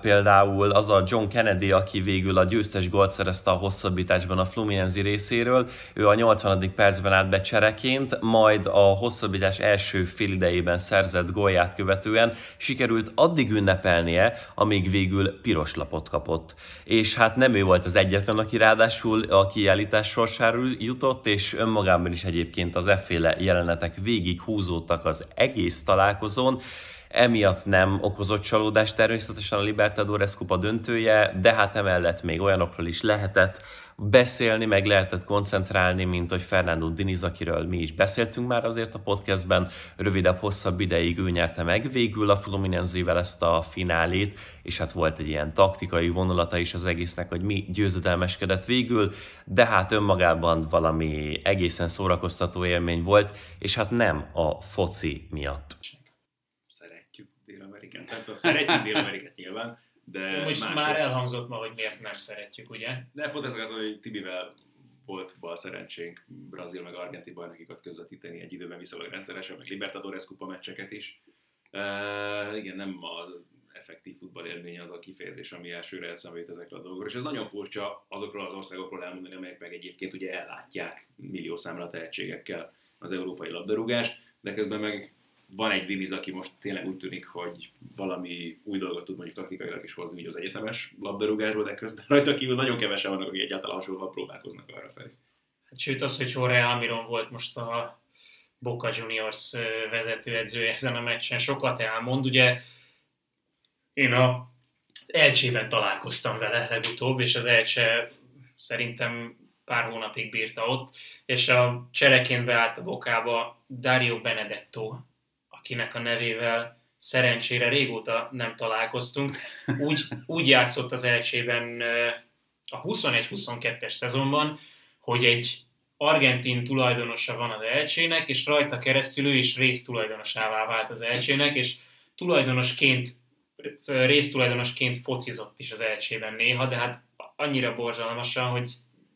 Például az a John Kennedy, aki végül a győztes gólt szerezte a hosszabbításban a Fluminense részéről. Ő a 80. percben állt be csereként, majd a hosszabbítás első félidejében szerzett gólját követően sikerült addig ünnepelnie, amíg végül piros lapot kapott. És hát nem ő volt az egyetlen, aki ráadásul a kiállítás sorsáról jutott, és önmagában önmagában is egyébként az efféle jelenetek végig húzódtak az egész találkozón, emiatt nem okozott csalódást természetesen a Libertadores kupa döntője, de hát emellett még olyanokról is lehetett beszélni, meg lehetett koncentrálni, mint hogy Fernando Diniz, akiről mi is beszéltünk már azért a podcastben, rövidebb, hosszabb ideig ő nyerte meg végül a Fluminense-vel ezt a finálét, és hát volt egy ilyen taktikai vonulata is az egésznek, hogy mi győzedelmeskedett végül, de hát önmagában valami egészen szórakoztató élmény volt, és hát nem a foci miatt.
Szeretjük Dél-Amerikát, tehát szeretjük Dél-Amerikát nyilván, de
Most már, már elhangzott ma, hogy miért nem szeretjük, ugye?
De pont akartam, hogy Tibivel volt bal szerencsénk Brazil meg Argentin bajnokikat közvetíteni egy időben viszonylag rendszeresen, meg Libertadores kupa meccseket is. Uh, igen, nem az effektív futball élmény az a kifejezés, ami elsőre eszembe jut ezekről a dolgokról. És ez nagyon furcsa azokról az országokról elmondani, amelyek meg egyébként ugye ellátják millió számra tehetségekkel az európai labdarúgást, de közben meg van egy Diniz, aki most tényleg úgy tűnik, hogy valami új dolgot tud mondjuk taktikailag is hozni így az egyetemes labdarúgásból, de közben rajta kívül nagyon kevesen vannak, akik egyáltalán hasonlóan próbálkoznak arra felé.
Hát, sőt, az, hogy Jorge Almiron volt most a Boca Juniors vezetőedző ezen a meccsen, sokat elmond. Ugye én a Elcsében találkoztam vele legutóbb, és az Elcse szerintem pár hónapig bírta ott, és a csereként beállt a bokába Dario Benedetto, akinek a nevével szerencsére régóta nem találkoztunk. Úgy, úgy játszott az elcsében a 21-22-es szezonban, hogy egy argentin tulajdonosa van az elcsének, és rajta keresztül ő is résztulajdonosává vált az elcsének, és tulajdonosként, résztulajdonosként focizott is az elcsében néha, de hát annyira borzalmasan, hogy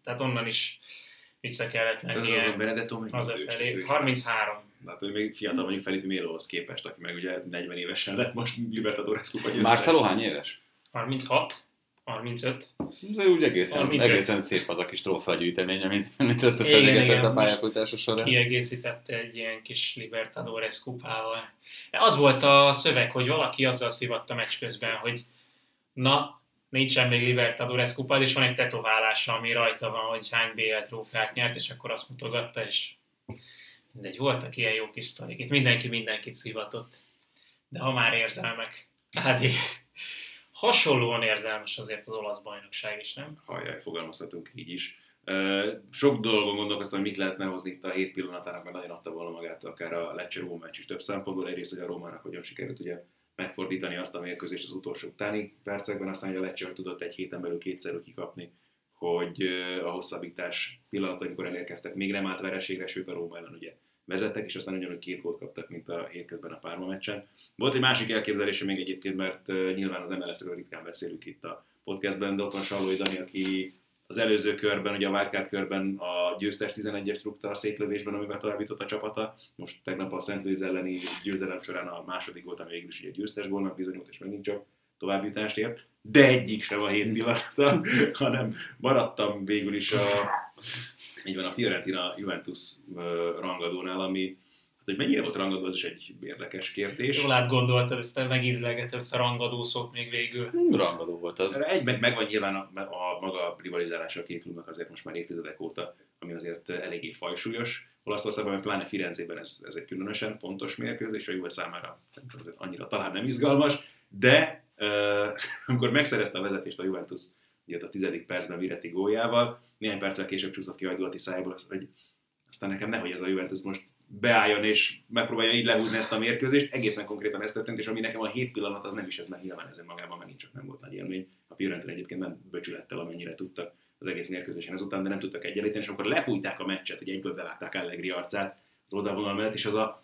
tehát onnan is vissza kellett mennie
az
felé. 33.
Hát ő még fiatal mondjuk Felipe Mélóhoz képest, aki meg ugye 40 évesen lett most Libertadores kupa
Marcelo hány éves?
36. 35.
De úgy egészen,
35.
egészen szép az a kis trófeagyűjtemény, amit, amit összeszedegetett a pályafutása során.
kiegészítette egy ilyen kis Libertadores kupával. Az volt a szöveg, hogy valaki azzal szivatta meccs közben, hogy na, nincsen még Libertadores kupád, és van egy tetoválása, ami rajta van, hogy hány BL trófeát nyert, és akkor azt mutogatta, és mindegy, voltak ilyen jó kis sztorik. Itt mindenki mindenkit szivatott. De ha már érzelmek, hát így, hasonlóan érzelmes azért az olasz bajnokság is, nem?
Hajjaj, fogalmazhatunk így is. Sok dolgon gondolkoztam, hogy mit lehetne hozni itt a hét pillanatának, mert nagyon adta volna magát akár a Lecce meccs is több szempontból. Egyrészt, hogy a Rómának hogyan sikerült ugye megfordítani azt a mérkőzést az utolsó utáni percekben, aztán hogy a Lecce tudott egy héten belül kétszer kikapni, hogy a hosszabbítás pillanat, amikor elérkeztek, még nem állt vereségre, sőt a Róma ellen ugye vezettek, és aztán ugyanúgy két gólt kaptak, mint a hétközben a Párma meccsen. Volt egy másik elképzelése még egyébként, mert nyilván az MLS-ről ritkán beszélünk itt a podcastben, de ott van Sallói Dani, aki az előző körben, ugye a Wildcard körben a győztes 11-es rúgta a széklövésben, amivel továbbított a csapata. Most tegnap a Szent Louis elleni győzelem során a második volt, ami végül is ugye győztes gólnak bizonyult, és megint csak továbbjutást ért. De egyik sem a hét pillanata, hanem maradtam végül is a, így van, a Fiorentina Juventus rangadónál, ami hát, hogy mennyire volt rangadó, az is egy érdekes kérdés.
Jól átgondoltad, ezt megízlegetett ezt a rangadó szót még végül.
Rangadó volt az.
Egy, meg, meg van nyilván a, a maga rivalizálása a két klubnak azért most már évtizedek óta, ami azért eléggé fajsúlyos. Olaszországban, meg pláne Firenzében ez, ez egy különösen fontos mérkőzés, a Juve számára azért annyira talán nem izgalmas, de amikor megszerezte a vezetést a Juventus, ugye a tizedik percben Viretti góljával, néhány perccel később csúszott ki Hajdulati szájából, hogy aztán nekem nehogy ez a Juventus most beálljon és megpróbálja így lehúzni ezt a mérkőzést. Egészen konkrétan ez történt, és ami nekem a hét pillanat, az nem is ez, mert nyilván ez önmagában megint csak nem volt nagy élmény. A Fiorentina egyébként nem böcsülettel, amennyire tudtak az egész mérkőzésen ezután, de nem tudtak egyenlíteni, és akkor lepújták a meccset, hogy egyből bevágták Allegri arcát az oldalvonal mellett, és az a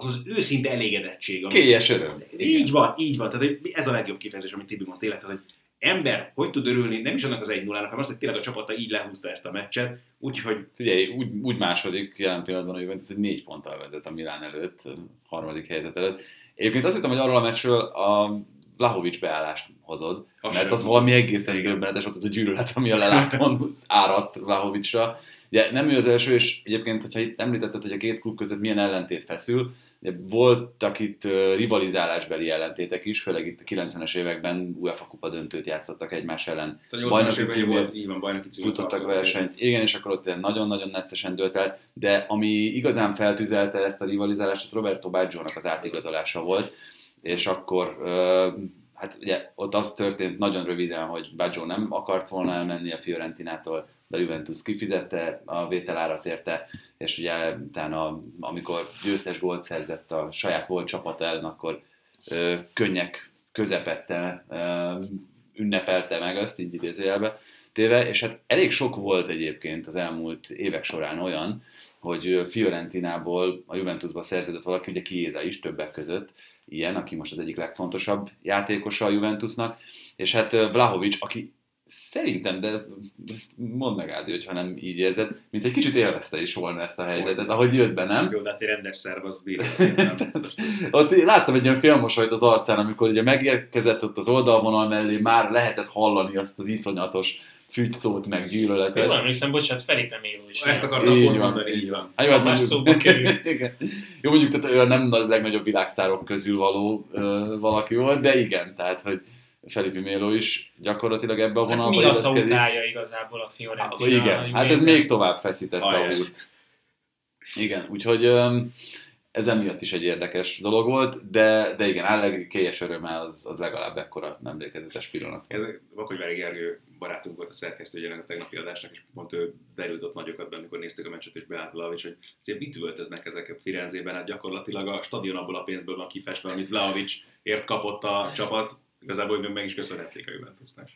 az az őszinte elégedettség. ami-
Kélyes öröm.
Így van, így van. Tehát ez a legjobb kifejezés, amit Tibi mond tényleg. Tehát, hogy ember hogy tud örülni, nem is annak az 1 0 hanem azt, hogy tényleg a csapata így lehúzta ezt a meccset, úgyhogy
Figyelj, úgy, úgy második jelen pillanatban a Juventus, hogy négy ponttal vezet a Milán előtt, a harmadik helyzet előtt. Egyébként azt hittem, hogy arról a meccsről a Vlahovics beállást hozod,
Az
mert az valami egészen döbbenetes volt az a gyűlölet, ami a leláton áradt Vlahovicsra. Ugye nem ő az első, és egyébként, hogyha itt említetted, hogy a két klub között milyen ellentét feszül, voltak itt rivalizálásbeli ellentétek is, főleg itt a 90-es években UEFA kupa döntőt játszottak egymás ellen.
a 80-as
Bajnoki címért
volt, így van, bajnoki címért
futottak versenyt. Igen, és akkor ott nagyon-nagyon neccesen dőlt el, de ami igazán feltüzelte ezt a rivalizálást, az Roberto Baggio-nak az átigazolása volt, és akkor hát ugye ott az történt nagyon röviden, hogy Baggio nem akart volna elmenni a Fiorentinától, de a Juventus kifizette a vételárat érte, és ugye utána, amikor győztes gólt szerzett a saját volt csapata ellen, akkor ö, könnyek közepette ö, ünnepelte meg azt, így idézőjelbe téve, és hát elég sok volt egyébként az elmúlt évek során olyan, hogy Fiorentinából a Juventusba szerződött valaki, ugye Chiesa is többek között, ilyen, aki most az egyik legfontosabb játékosa a Juventusnak, és hát Vlahovics, aki szerintem, de ezt mondd meg Ádi, hogyha nem így érzed, mint egy kicsit élvezte is volna ezt a helyzetet, ahogy jött be, nem?
Jó, de hát egy rendes szerv az.
Ott láttam egy ilyen félmosolyt az arcán, amikor ugye megérkezett ott az oldalvonal mellé, már lehetett hallani azt az iszonyatos fügyszót, meg gyűlöletet.
Jól emlékszem, bocsánat, Felipe Méló is.
Ezt akartam
Így van,
mondani, így van.
Hát jó, hát
Más
mondjuk-
szóba kerül.
Jó, mondjuk tehát ő a nem a legnagyobb világsztárok közül való ö, valaki volt, de igen, tehát, hogy Felipe Méló is gyakorlatilag ebbe a
Hát
vonalba
miatta
illeszkedik.
utálja igazából a Fiorentina.
Akkor igen, hát ez még tovább feszítette a
Ajaj.
úrt. Igen, úgyhogy ez emiatt is egy érdekes dolog volt, de, de igen, Allegri kélyes öröme az, az legalább ekkora emlékezetes pillanat.
Ez Vakolyvári Gergő barátunk volt a szerkesztő ennek a tegnapi adásnak, és pont ő derült nagyokat benne, amikor néztük a meccset, és beállt Vlahovics, hogy azért mit üvöltöznek ezek a Firenzében, hát gyakorlatilag a stadion abból a pénzből van kifestve, amit Vlahovics ért kapott a csapat, igazából még meg is köszönhették a Juventusnak.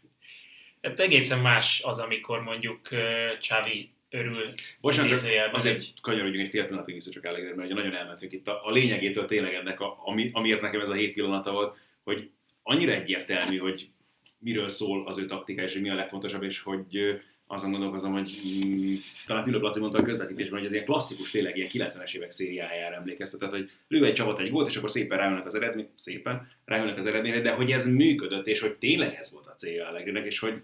Hát egészen más az, amikor mondjuk uh, Xavi örül.
Bocsánat, csak azért
egy-
kanyarodjunk egy fél pillanatig vissza csak Allegri, mert ugye nagyon elmentünk itt a, a lényegétől tényleg ennek, a, ami, amiért nekem ez a hét pillanata volt, hogy annyira egyértelmű, hogy miről szól az ő taktikája, és hogy mi a legfontosabb, és hogy azon gondolkozom, hogy mm, talán Fülöp Laci mondta a közvetítésben, hogy ez ilyen klasszikus, tényleg ilyen 90-es évek szériájára emlékeztet, tehát hogy lő egy csapat egy gólt, és akkor szépen rájönnek az eredmény, szépen rájönnek az eredményre, de hogy ez működött, és hogy tényleg ez volt a célja Allegrinek, és hogy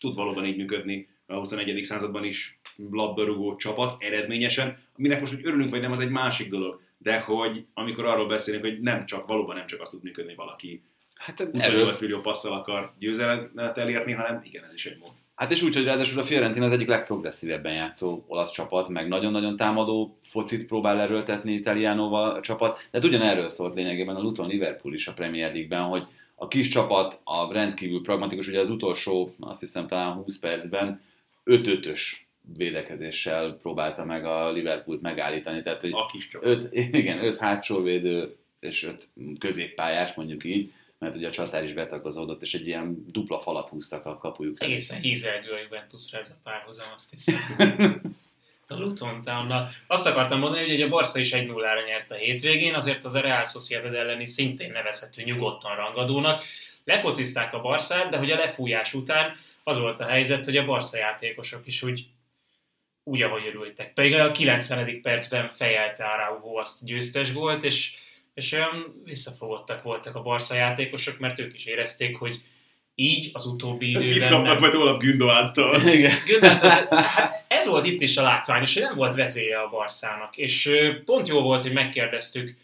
tud valóban így működni a 21. században is labdarúgó csapat eredményesen, aminek most, hogy örülünk vagy nem, az egy másik dolog, de hogy amikor arról beszélünk, hogy nem csak, valóban nem csak azt tud működni, valaki
Hát
28
erről,
millió passzal akar győzelmet elérni, hanem igen, ez is egy mód.
Hát és úgy, hogy ráadásul a Fiorentina az egyik legprogresszívebben játszó olasz csapat, meg nagyon-nagyon támadó focit próbál erőltetni Italiánóval a csapat. De hát ugyanerről szólt lényegében a Luton Liverpool is a Premier League-ben, hogy a kis csapat a rendkívül pragmatikus, ugye az utolsó, azt hiszem talán 20 percben 5-5-ös védekezéssel próbálta meg a Liverpoolt megállítani. Tehát, hogy
A kis csapat.
öt, igen, öt hátsó védő és öt középpályás, mondjuk így, mert ugye a csatár is betagozódott, és egy ilyen dupla falat húztak a kapujuk.
Egészen hízelgő a Juventusra ez a párhuzam, azt hiszem. A Luton Townnal. Azt akartam mondani, hogy a Barca is 1-0-ra nyert a hétvégén, azért az a Real Sociedad elleni szintén nevezhető nyugodtan rangadónak. Lefocizták a Barszát, de hogy a lefújás után az volt a helyzet, hogy a Barca játékosok is úgy, úgy ahogy örültek. Pedig a 90. percben fejelte Araujo azt győztes gólt, és, és olyan visszafogottak voltak a Barca játékosok, mert ők is érezték, hogy így az utóbbi
Itt
időben
kapnak
nem,
majd Olaf Gündoántól.
Hát ez volt itt is a látványos, hogy nem volt vezélye a Barszának. És pont jó volt, hogy megkérdeztük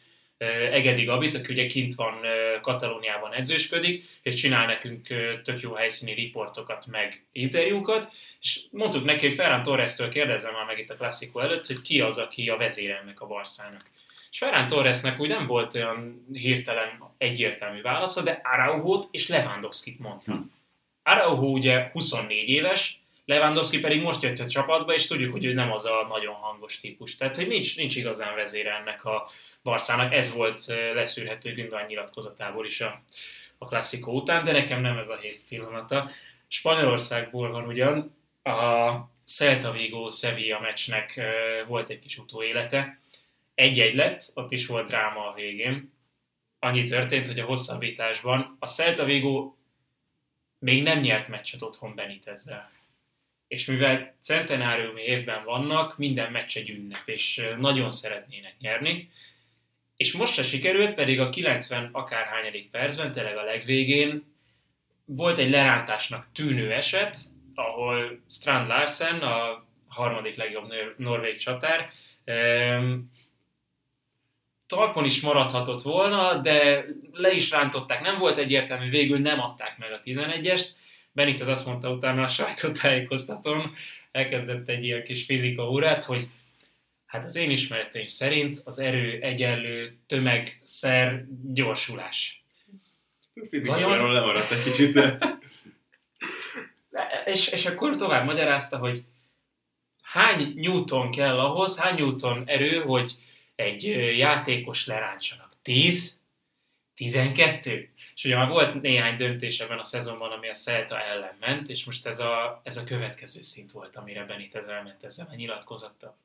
Egedi Gabit, aki ugye kint van Katalóniában edzősködik, és csinál nekünk tök jó helyszíni riportokat, meg interjúkat, és mondtuk neki, hogy Ferran Torres-től kérdezem már meg itt a klasszikó előtt, hogy ki az, aki a vezére ennek a Barszának. És Ferran Torresnek úgy nem volt olyan hirtelen egyértelmű válasza, de Araujót és Lewandowski-t mondta.
Hm.
Araujo ugye 24 éves, Lewandowski pedig most jött a csapatba, és tudjuk, hogy ő nem az a nagyon hangos típus. Tehát, hogy nincs, nincs igazán vezére ennek a Barszának. Ez volt leszűrhető Gündogan nyilatkozatából is a, a klasszikó után, de nekem nem ez a hét pillanata. Spanyolországból van ugyan, a Celta Vigo Sevilla meccsnek volt egy kis utóélete. Egy-egy lett, ott is volt dráma a végén. Annyi történt, hogy a hosszabbításban a Celta Vigo még nem nyert meccset otthon Benitezzel. És mivel centenáriumi évben vannak, minden meccs egy ünnep, és nagyon szeretnének nyerni. És most se sikerült, pedig a 90 akárhányadik percben, tényleg a legvégén volt egy lerántásnak tűnő eset, ahol Strand Larsen, a harmadik legjobb nor- norvég csatár, talpon is maradhatott volna, de le is rántották, nem volt egyértelmű, végül nem adták meg a 11-est. Benitez azt mondta utána a sajtótájékoztatón, elkezdett egy ilyen kis fizika órát, hogy hát az én ismereteim szerint az erő egyenlő tömegszer gyorsulás.
Fizikailag lemaradt egy kicsit, de
És, és akkor tovább magyarázta, hogy hány newton kell ahhoz, hány newton erő, hogy egy játékos lerántsanak. 10? 12? És ugye már volt néhány döntés ebben a szezonban, ami a Celta ellen ment, és most ez a, ez a következő szint volt, amire Benitez elment ezzel a nyilatkozattal.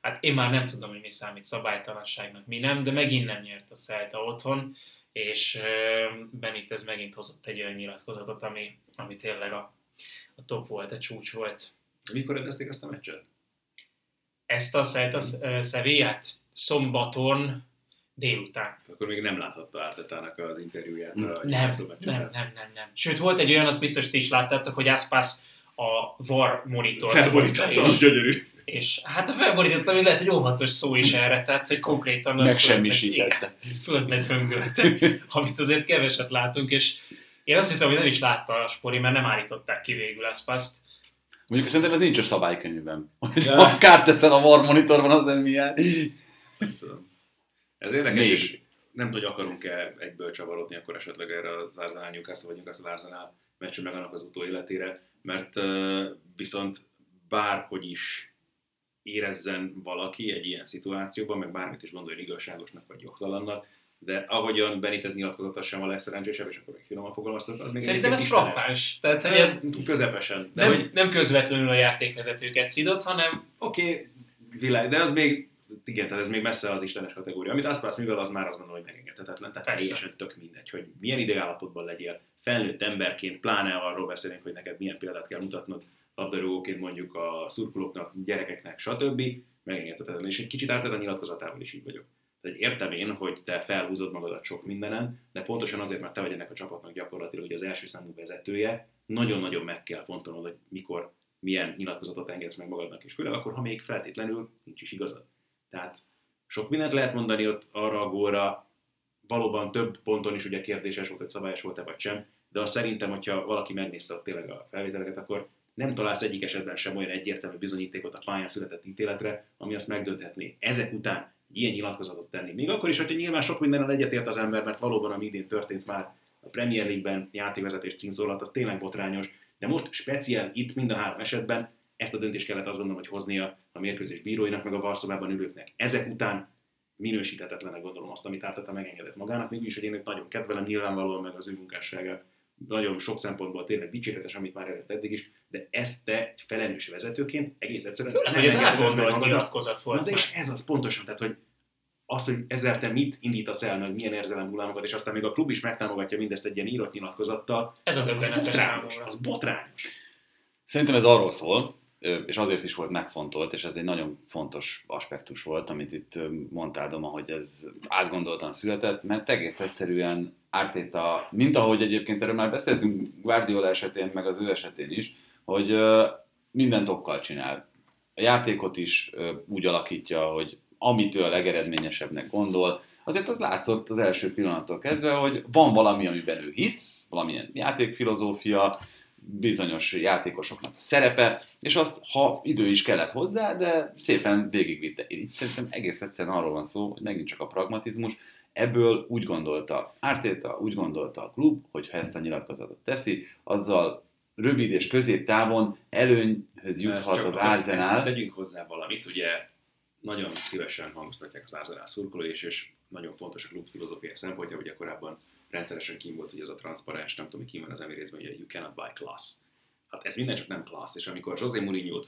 Hát én már nem tudom, hogy mi számít szabálytalanságnak, mi nem, de megint nem nyert a Celta otthon, és Benitez megint hozott egy olyan nyilatkozatot, ami, ami tényleg a, a top volt, a csúcs volt.
mikor rendezték ezt a meccset?
Ezt a Celta uh, Sevillát szombaton délután.
Akkor még nem láthatta Ártetának az interjúját. a
Nem,
meccsen.
nem, nem, nem, nem. Sőt, volt egy olyan, azt biztos ti is láttátok, hogy Aspas a VAR monitort
Felborította, az
és,
gyönyörű.
és hát a felborított, ami lehet, hogy óvatos szó is erre, tehát hogy konkrétan a
Megsemmisítette.
Földbe döngölte, amit azért keveset látunk, és én azt hiszem, hogy nem is látta a Spori, mert nem állították ki végül Aspaszt.
Mondjuk szerintem ez nincs a szabálykönyvben. Hogy
Ja.
ha kárt teszel a VAR monitorban, az nem milyen.
Nem tudom. Ez érdekes,
Még.
és nem tudom, hogy akarunk-e egyből csavarodni akkor esetleg erre az Arsenal Newcastle vagy Newcastle Arsenal meccsre meg annak az utóéletére, mert uh, viszont bárhogy is érezzen valaki egy ilyen szituációban, meg bármit is gondoljon igazságosnak vagy jogtalannak, de ahogyan Benitez nyilatkozott, az sem a legszerencsésebb, és akkor még finoman fogalmaztatok, az még
Szerintem ez frappáns. Tehát, hogy
Ez közepesen. De
nem,
hogy
nem közvetlenül a játékvezetőket szidott, hanem
Oké, okay, világ, de az még, igen, tehát ez még messze az istenes kategória. Amit azt válsz, mivel az már azt gondolom, hogy megengedhetetlen. Tehát
Persze.
teljesen tök mindegy, hogy milyen ideállapotban legyél, felnőtt emberként, pláne arról beszélünk, hogy neked milyen példát kell mutatnod labdarúgóként mondjuk a szurkolóknak, gyerekeknek, stb. megengedhetetlen. És egy kicsit átad a nyilatkozatával is így vagyok. Tehát értem én, hogy te felhúzod magadat sok mindenen, de pontosan azért, mert te vagy ennek a csapatnak gyakorlatilag ugye az első számú vezetője, nagyon-nagyon meg kell fontolnod, hogy mikor milyen nyilatkozatot engedsz meg magadnak, és főleg akkor, ha még feltétlenül nincs is igazad. Tehát sok mindent lehet mondani ott arra a góra, valóban több ponton is ugye kérdéses volt, hogy szabályos volt-e vagy sem, de azt szerintem, hogyha valaki megnézte ott tényleg a felvételeket, akkor nem találsz egyik esetben sem olyan egyértelmű bizonyítékot a pályán született ítéletre, ami azt megdönthetné. Ezek után ilyen nyilatkozatot tenni. Még akkor is, hogyha nyilván sok mindennel egyetért az ember, mert valóban ami idén történt már a Premier League-ben játékvezetés címszólat, az tényleg botrányos, de most speciál itt mind a három esetben ezt a döntést kellett azt gondolom, hogy hoznia a mérkőzés bíróinak, meg a Varszobában ülőknek. Ezek után minősíthetetlenek gondolom azt, amit Árteta megengedett magának, mégis, hogy én őt nagyon kedvelem, nyilvánvalóan meg az ő munkásságát nagyon sok szempontból tényleg dicséretes, amit már előtt eddig is, de ezt te egy felelős vezetőként egész egyszerűen
Főleg, hogy ez átgondolt nyilatkozat volt.
Na, de és ez az pontosan, tehát hogy az, hogy ezzel te mit indítasz el, meg milyen érzelem hullámokat, és aztán még a klub is megtámogatja mindezt egy ilyen írott nyilatkozattal.
Ez a
döbbenetes számomra. Az botrányos.
Szerintem ez arról szól, és azért is volt megfontolt, és ez egy nagyon fontos aspektus volt, amit itt mondtál, Doma, hogy ez átgondoltan született, mert egész egyszerűen Ártéta, mint ahogy egyébként erről már beszéltünk Guardiola esetén, meg az ő esetén is, hogy mindent okkal csinál. A játékot is úgy alakítja, hogy amit ő a legeredményesebbnek gondol, azért az látszott az első pillanattól kezdve, hogy van valami, amiben ő hisz, valamilyen játékfilozófia, bizonyos játékosoknak a szerepe, és azt, ha idő is kellett hozzá, de szépen végigvitte. Itt szerintem egész egyszerűen arról van szó, hogy megint csak a pragmatizmus, ebből úgy gondolta Ártéta, úgy gondolta a klub, hogy ha ezt a nyilatkozatot teszi, azzal rövid és középtávon előnyhöz juthat az Arsenal.
Tegyünk hozzá valamit, ugye nagyon szívesen hangoztatják az Arsenal szurkolói, és, és nagyon fontos a klub filozófiai szempontja, ugye korábban rendszeresen kim volt, hogy ez a transzparens, nem tudom, hogy kim van az Emiratesben, hogy you cannot buy class. Hát ez minden csak nem class, és amikor José Mourinho-t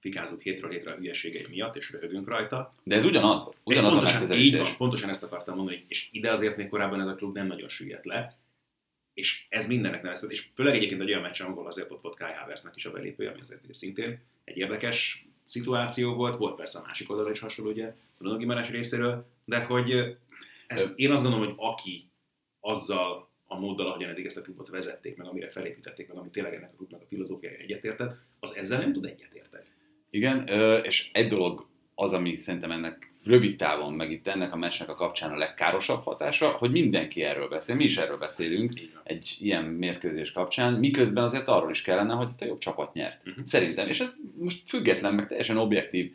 fikázunk hétről hétre a hülyeségei miatt, és röhögünk rajta.
De ez ugyanaz, ugyanaz
pontosan, a. Így van, pontosan ezt akartam mondani, és ide azért még korábban ez a klub nem nagyon süllyedt le, és ez mindennek nevezett, és főleg egyébként egy olyan meccs, ahol azért ott volt Kai Havertznak is a belépője, ami azért ugye szintén egy érdekes szituáció volt, volt persze a másik oldalon is hasonló, ugye, Bruno Gimenez részéről, de hogy ezt, én azt gondolom, hogy aki azzal a móddal, ahogyan eddig ezt a klubot vezették, meg amire felépítették, meg ami tényleg ennek a klubnak a filozófiája egyetértett, az ezzel nem tud egyetérteni.
Igen, és egy dolog az, ami szerintem ennek rövid távon, meg itt ennek a meccsnek a kapcsán a legkárosabb hatása, hogy mindenki erről beszél, mi is erről beszélünk egy ilyen mérkőzés kapcsán, miközben azért arról is kellene, hogy itt a jobb csapat nyert. Uh-huh. Szerintem, és ez most független, meg teljesen objektív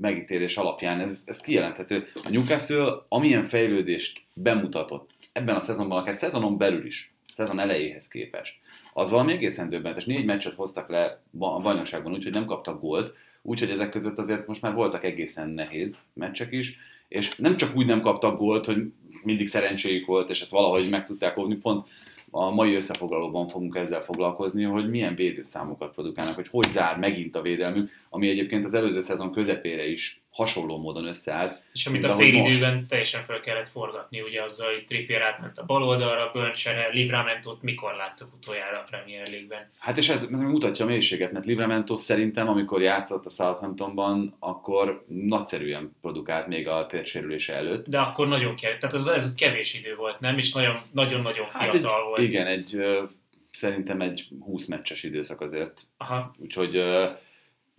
megítélés alapján ez, ez kijelenthető. A Newcastle amilyen fejlődést bemutatott ebben a szezonban, akár szezonon belül is, szezon elejéhez képest, az valami egészen döbbenetes. Négy meccset hoztak le a bajnokságban, úgyhogy nem kaptak gólt, úgyhogy ezek között azért most már voltak egészen nehéz meccsek is, és nem csak úgy nem kaptak gólt, hogy mindig szerencséjük volt, és ezt valahogy meg tudták hovni, pont a mai összefoglalóban fogunk ezzel foglalkozni, hogy milyen védőszámokat produkálnak, hogy hogy zár megint a védelmük, ami egyébként az előző szezon közepére is hasonló módon összeállt.
És amit a fél időben teljesen fel kellett forgatni, ugye azzal, hogy Trippier átment a bal oldalra, Böncsere, Livramentot mikor láttuk utoljára a Premier League-ben?
Hát és ez, ez mutatja a mélységet, mert Livramento szerintem, amikor játszott a Southamptonban, akkor nagyszerűen produkált még a térsérülése előtt.
De akkor nagyon kevés, tehát ez, ez kevés idő volt, nem? És nagyon-nagyon fiatal hát
egy,
volt.
Igen, egy szerintem egy 20 meccses időszak azért.
Aha.
Úgyhogy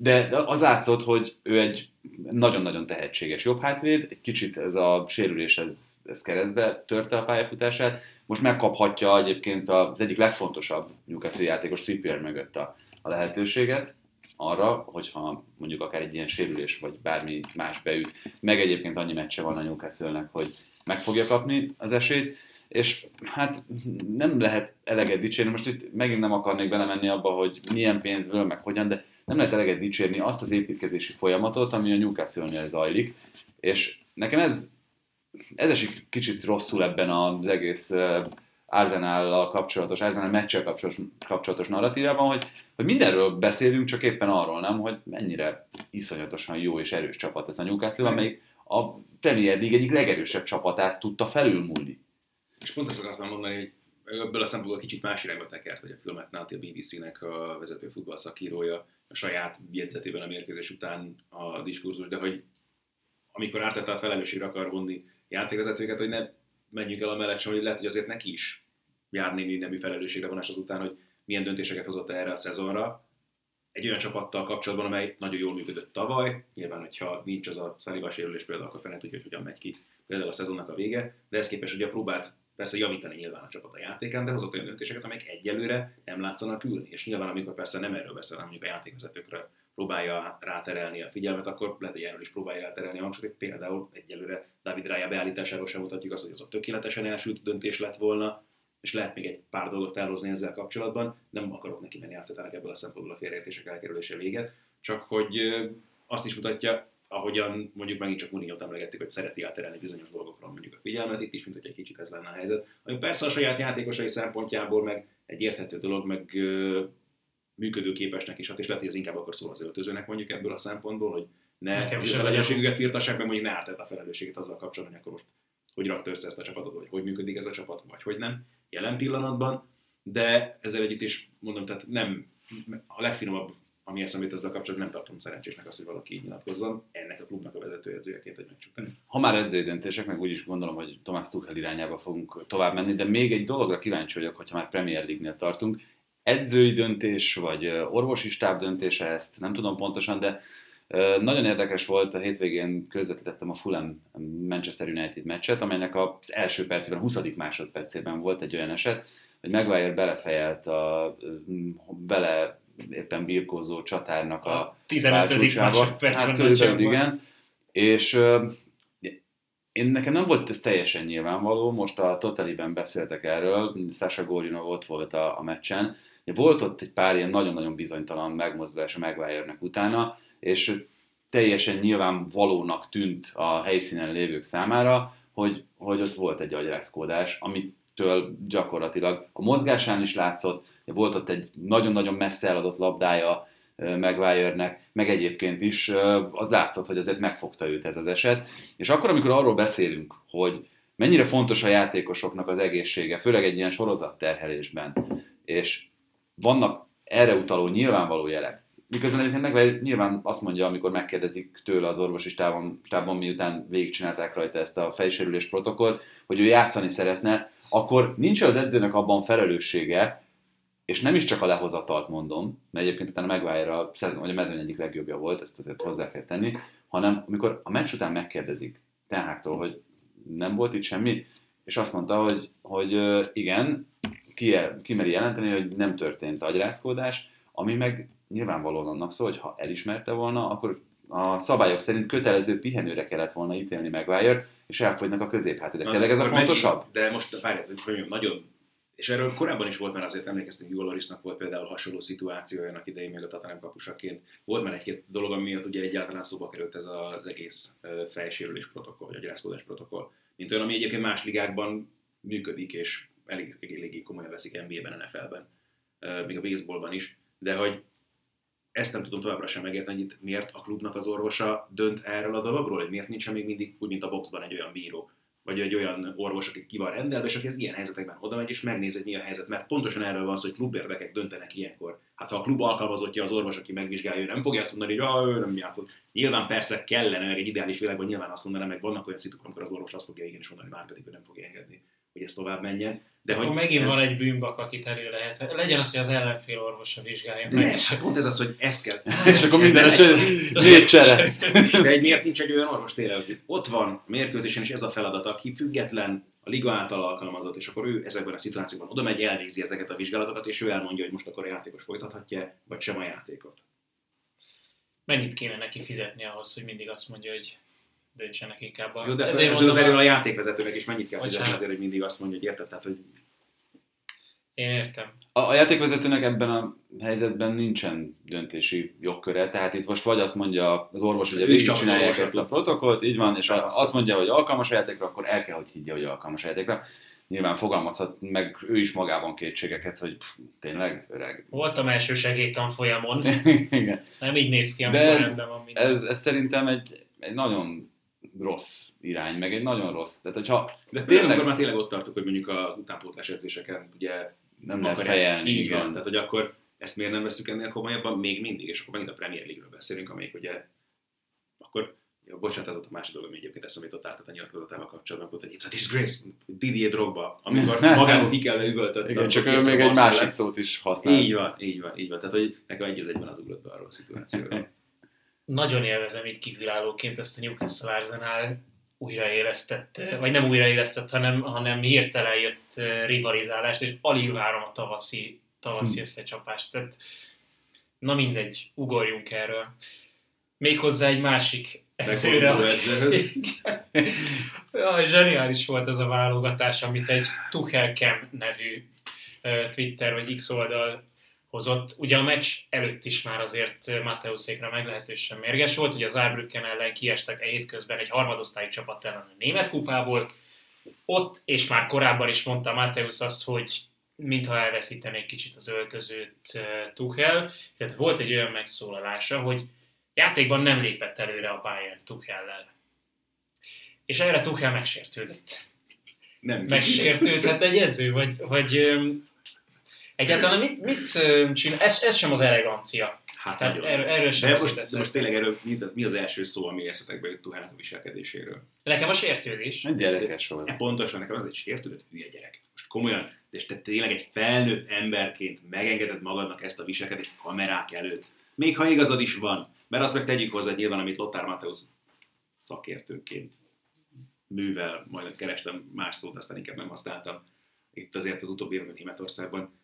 de az látszott, hogy ő egy nagyon-nagyon tehetséges jobb hátvéd, egy kicsit ez a sérülés ez, ez keresztbe törte a pályafutását, most megkaphatja egyébként az egyik legfontosabb Newcastle játékos Trippier mögött a, a lehetőséget arra, hogyha mondjuk akár egy ilyen sérülés, vagy bármi más beüt, meg egyébként annyi meccse van a newcastle hogy meg fogja kapni az esélyt, és hát nem lehet eleget dicsérni, most itt megint nem akarnék belemenni abba, hogy milyen pénzből, meg hogyan, de nem lehet eleget dicsérni azt az építkezési folyamatot, ami a Newcastle-nél zajlik, és nekem ez, ez esik kicsit rosszul ebben az egész Arsenal kapcsolatos, Arsenal meccsel kapcsolatos, kapcsolatos narratívában, hogy, hogy mindenről beszélünk, csak éppen arról nem, hogy mennyire iszonyatosan jó és erős csapat ez a Newcastle, amelyik a Premier League egyik legerősebb csapatát tudta felülmúlni.
És pont ezt akartam mondani, hogy ebből a szempontból kicsit más irányba tekert, hogy a filmet Náti a BBC-nek a vezető futballszakírója a saját jegyzetében a mérkőzés után a diskurzus, de hogy amikor Árteta a felelősségre akar vonni játékvezetőket, hogy ne menjünk el a mellett sem, hogy lehet, hogy azért neki is jár némi nemű felelősségre vonás azután, hogy milyen döntéseket hozott erre a szezonra, egy olyan csapattal kapcsolatban, amely nagyon jól működött tavaly. Nyilván, hogyha nincs az a Szaliba sérülés például, akkor fene tudja, hogy hogyan megy ki például a szezonnak a vége, de ez képest ugye próbált persze javítani nyilván a csapat a játékán, de hozott olyan döntéseket, amelyek egyelőre nem látszanak ülni. És nyilván, amikor persze nem erről beszél, hanem mondjuk a játékvezetőkre próbálja ráterelni a figyelmet, akkor lehet, hogy erről is próbálja ráterelni a hangsúlyt, például egyelőre David Raya beállításáról sem mutatjuk azt, hogy az a tökéletesen elsült döntés lett volna, és lehet még egy pár dolgot felhozni ezzel kapcsolatban, nem akarok neki menni átletának ebből a szempontból a félreértések elkerülése véget, csak hogy azt is mutatja, ahogyan mondjuk megint csak Mourinho-t emlegettük, hogy szereti átterelni bizonyos dolgokról mondjuk a figyelmet, itt is, mint hogy egy kicsit ez lenne a helyzet. Ami persze a saját játékosai szempontjából meg egy érthető dolog, meg működőképesnek is hat, és lehet, hogy ez inkább akkor szól az öltözőnek mondjuk ebből a szempontból, hogy ne Nekem is a felelősségüket firtassák, meg mondjuk ne ártett a felelősséget azzal kapcsolatban, hogy akkor most hogy rakta össze ezt a csapatot, vagy hogy működik ez a csapat, vagy hogy nem jelen pillanatban, de ezzel együtt is mondom, tehát nem a legfinomabb, ami eszembe jut ezzel kapcsolatban, nem tartom szerencsésnek azt, hogy valaki így nyilatkozzon, ennek a klubnak a vezetőedzőjeként egy meccs után.
Ha már edzői döntések, meg úgy is gondolom, hogy Tomás Tuchel irányába fogunk tovább menni, de még egy dologra kíváncsi vagyok, hogyha már Premier League-nél tartunk. Edzői döntés, vagy orvosi stáb döntése, ezt nem tudom pontosan, de nagyon érdekes volt, a hétvégén közvetítettem a Fulham Manchester United meccset, amelynek az első percében, a 20. másodpercében volt egy olyan eset, hogy Maguire belefejelt a vele éppen birkózó csatárnak a, a
15. másodpercben.
Hát körülbelül igen. És én nekem nem volt ez teljesen nyilvánvaló, most a Totaliben beszéltek erről, Sasha Gorinov ott volt a, a meccsen, volt ott egy pár ilyen nagyon-nagyon bizonytalan megmozdulás a maguire utána, és teljesen nyilvánvalónak tűnt a helyszínen lévők számára, hogy, hogy ott volt egy agyrázkódás, amitől gyakorlatilag a mozgásán is látszott, volt ott egy nagyon-nagyon messze eladott labdája Maguire-nek, meg egyébként is az látszott, hogy azért megfogta őt ez az eset. És akkor, amikor arról beszélünk, hogy mennyire fontos a játékosoknak az egészsége, főleg egy ilyen sorozatterhelésben, és vannak erre utaló nyilvánvaló jelek, Miközben egyébként meg nyilván azt mondja, amikor megkérdezik tőle az orvosi stábon, stábon miután végigcsinálták rajta ezt a fejsérülés protokollt, hogy ő játszani szeretne, akkor nincs az edzőnek abban felelőssége, és nem is csak a lehozatalt mondom, mert egyébként utána Maguire a, hogy a mezőny egyik legjobbja volt, ezt azért hozzá kell tenni, hanem amikor a meccs után megkérdezik Tenháktól, hogy nem volt itt semmi, és azt mondta, hogy, hogy igen, ki, ki meri jelenteni, hogy nem történt agyrázkódás, ami meg nyilvánvalóan annak szól, hogy ha elismerte volna, akkor a szabályok szerint kötelező pihenőre kellett volna ítélni Maguire, és elfogynak a középhátvédek. De tényleg ez a fontosabb?
De most várjál, hogy nagyon és erről korábban is volt, mert azért emlékeztünk, Hugo Lorisnak volt például hasonló szituáció olyan idején még a Tatanem kapusaként. Volt már egy-két dolog, ami miatt ugye egyáltalán szóba került ez az egész fejsérülés protokoll, vagy a gyászkodás protokoll. Mint olyan, ami egyébként más ligákban működik, és elég, elég, elég komolyan veszik NBA-ben, NFL-ben, még a baseballban is. De hogy ezt nem tudom továbbra sem megérteni, hogy itt miért a klubnak az orvosa dönt erről a dologról, hogy miért nincsen még mindig úgy, mint a boxban egy olyan bíró, vagy egy olyan orvos, aki ki van rendelve, és aki az ilyen helyzetekben oda megy, és megnézi, hogy mi a helyzet. Mert pontosan erről van szó, hogy klubérdekek döntenek ilyenkor. Hát ha a klub alkalmazottja az orvos, aki megvizsgálja, ő nem fogja azt mondani, hogy ah, ő nem játszott. Nyilván persze kellene, meg egy ideális világban nyilván azt mondaná, meg vannak olyan szituk, amikor az orvos azt fogja igenis mondani, már pedig ő nem fogja engedni, hogy ez tovább menjen.
De Akkor hogy megint ez... van egy bűnbak, akit elő lehet. Legyen az, hogy az ellenfél orvosa vizsgálja meg.
Ne, hát pont ez az, hogy ez kell.
és akkor minden esetben négy csere.
De egy, miért nincs egy olyan orvos tényleg, hogy ott van mérkőzésen, és ez a feladat, aki független, a liga által alkalmazott, és akkor ő ezekben a szituációkban oda megy, elvégzi ezeket a vizsgálatokat, és ő elmondja, hogy most akkor a játékos folytathatja, vagy sem a játékot.
Mennyit kéne neki fizetni ahhoz, hogy mindig azt mondja, hogy döntsenek inkább. A...
Jó, de ezért ez az erről a játékvezetőnek is mennyit kell fizetni azért, hogy mindig azt mondja, hogy érted, tehát, hogy
én értem.
A, a játékvezetőnek ebben a helyzetben nincsen döntési jogköre, tehát itt most vagy azt mondja az orvos, hogy végig csinálják ezt a protokollt, így van, és azt mondja, hogy alkalmas a játékra, akkor el kell, hogy higgye, hogy alkalmas a játékra. Nyilván fogalmazhat meg ő is magában kétségeket, hogy pff, tényleg öreg.
Voltam első segélytanfolyamon. Nem így néz ki,
amikor De ez, van minden. Ez, ez szerintem egy, egy nagyon rossz irány, meg egy nagyon rossz. Tehát, hogyha
De tényleg, akkor már tényleg ott tartok, hogy mondjuk az utánpótlás edzéseken ugye
Nem lehet fejelni,
Így
igen.
van, tehát hogy akkor ezt miért nem veszük ennél komolyabban még mindig, és akkor megint a Premier League-ről beszélünk, amelyik ugye akkor Ja, bocsánat, ez volt a másik dolog, ami egyébként eszembe jutott át a nyilatkozatával kapcsolatban, volt, hogy it's a disgrace, Didier Drogba, amikor magából ki kell üvöltött.
Igen, csak ő még egy másik szót is használ.
Így van, így van, így van. Tehát, hogy nekem egy az egyben az ugrott be arról a szituációról.
Nagyon élvezem így kívülállóként ezt a Newcastle Arsenal újraélesztett, vagy nem újraélesztett, hanem, hanem hirtelen jött rivalizálást, és alig várom a tavaszi, tavaszi
Hm.
összecsapást. Tehát, na mindegy, ugorjunk erről. Méghozzá egy másik edzőre. Jaj, zseniális volt ez a válogatás, amit egy Tuchel Cam nevű Twitter vagy X oldal hozott. Ugye a meccs előtt is már azért ö, Mateuszékra meglehetősen mérges volt, ugye az Saarbrücken ellen kiestek egy hétközben egy harmadosztályi csapat ellen a német kupából. Ott, és már korábban is mondta Mateusz azt, hogy mintha elveszítenék kicsit az öltözőt ö, Tuchel, tehát volt egy olyan megszólalása, hogy játékban nem lépett előre a Bayern Tuchellel. És erre Tuchel megsértődött.
Nem
Megsértődhet egy edző, vagy, vagy egyáltalán mit, mit csinál? Ez, ez sem az elegancia.
Hát
Tehát
nagyon.
erről, erről sem
de most, de most tényleg erről mi, mi az első szó, ami eszetekbe jut Tuhának a viselkedéséről?
Nekem a sértődés.
Egy gyerekes volt.
Pontosan, nekem az egy sértődött hülye gyerek. Most komolyan, de és te tényleg egy felnőtt emberként megengeded magadnak ezt a viselkedést kamerák előtt. Még ha igazad is van. Mert azt meg tegyük hozzá nyilván, amit Lothar Matthäus szakértőként művel, majd kerestem más szót, aztán inkább nem használtam. Itt azért az utóbbi évben Németországban.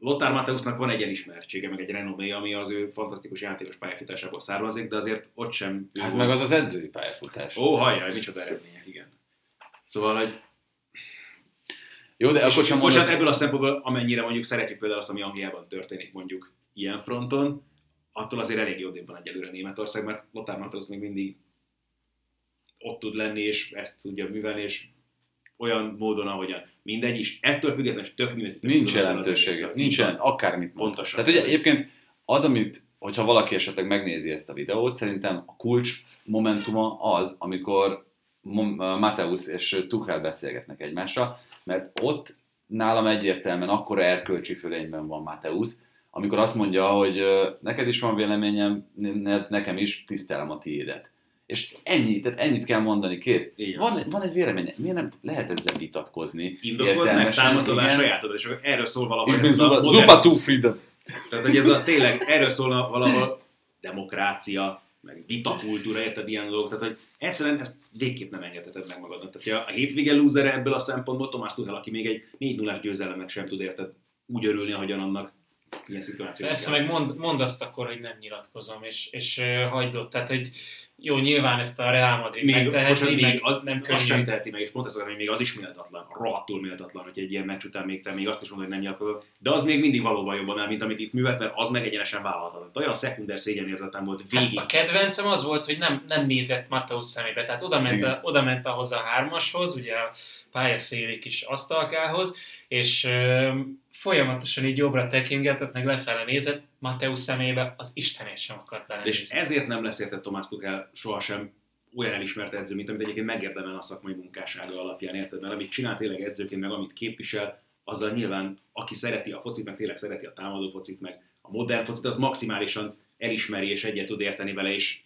Lothar Matthäusnak van egy elismertsége, meg egy renomé, ami az ő fantasztikus játékos pályafutásából származik, de azért ott sem...
Hát
volt.
meg az az edzői pályafutás.
Ó, hajjaj, micsoda eredmények, igen. Szóval, hogy
Jó, de akkor sem
most
mondasz-
ebből a szempontból, amennyire mondjuk szeretjük például azt, ami Angliában történik mondjuk ilyen fronton, attól azért elég jó van egyelőre Németország, mert Lothar Matthäus még mindig ott tud lenni, és ezt tudja művelni, és olyan módon, ahogyan mindegy is. Ettől függetlenül és tök mindegy.
Nincs jelentősége. Nincs jelent, akármit mond.
Pontosan.
Tehát ugye egyébként az, amit, hogyha valaki esetleg megnézi ezt a videót, szerintem a kulcs momentuma az, amikor Mateusz és Tuchel beszélgetnek egymással, mert ott nálam egyértelműen akkora erkölcsi fölényben van Mateusz, amikor azt mondja, hogy neked is van véleményem, ne- nekem is, tisztelem a tiédet. És ennyi, tehát ennyit kell mondani, kész. Van, van egy vélemény, miért nem lehet ezzel vitatkozni?
Indokold meg,
Értelmesen,
támasztod a
igen.
sajátod, és erről szól valahol. Ez a
super-
modern-. Tehát, hogy ez a tényleg, erről szólna valahol demokrácia, meg vitakultúra, érted ilyen dolgok. Tehát, hogy egyszerűen ezt végképp nem engedheted meg magadnak. Tehát, a hétvége loser ebből a szempontból Tomás Tuchel, aki még egy 4 0 győzelemnek sem tud érted úgy örülni, ahogyan annak ilyen szituáció.
Persze, meg mond, mond azt akkor, hogy nem nyilatkozom, és, és uh, hagyd ott. Tehát, hogy jó, nyilván ezt a Real Madrid
még,
megteheti,
bocsánat,
meg
az,
nem
azt sem
könnyű.
teheti meg, és pont ezt akarom, hogy még az is méltatlan, rohadtul méltatlan, hogy egy ilyen meccs után még te még azt is mondod, hogy nem nyilatkozol, de az még mindig valóban jobban áll, mint amit itt művelt, mert az meg egyenesen vállalhatatlan. Olyan szekunder szégyenérzetem volt végig.
Hát a kedvencem az volt, hogy nem, nem nézett Mateusz szemébe, tehát oda ment, a, oda ment ahhoz a hármashoz, ugye a pályaszéli kis asztalkához, és folyamatosan így jobbra tekingetett, meg lefele nézett, Mateusz szemébe az Istenért sem akart belenézni.
És ezért nem lesz érted Tomás Tuchel sohasem olyan elismert edző, mint amit egyébként megérdemel a szakmai munkássága alapján, érted? Mert amit csinál tényleg edzőként, meg amit képvisel, azzal nyilván, aki szereti a focit, meg tényleg szereti a támadó focit, meg a modern focit, az maximálisan elismeri és egyet tud érteni vele, és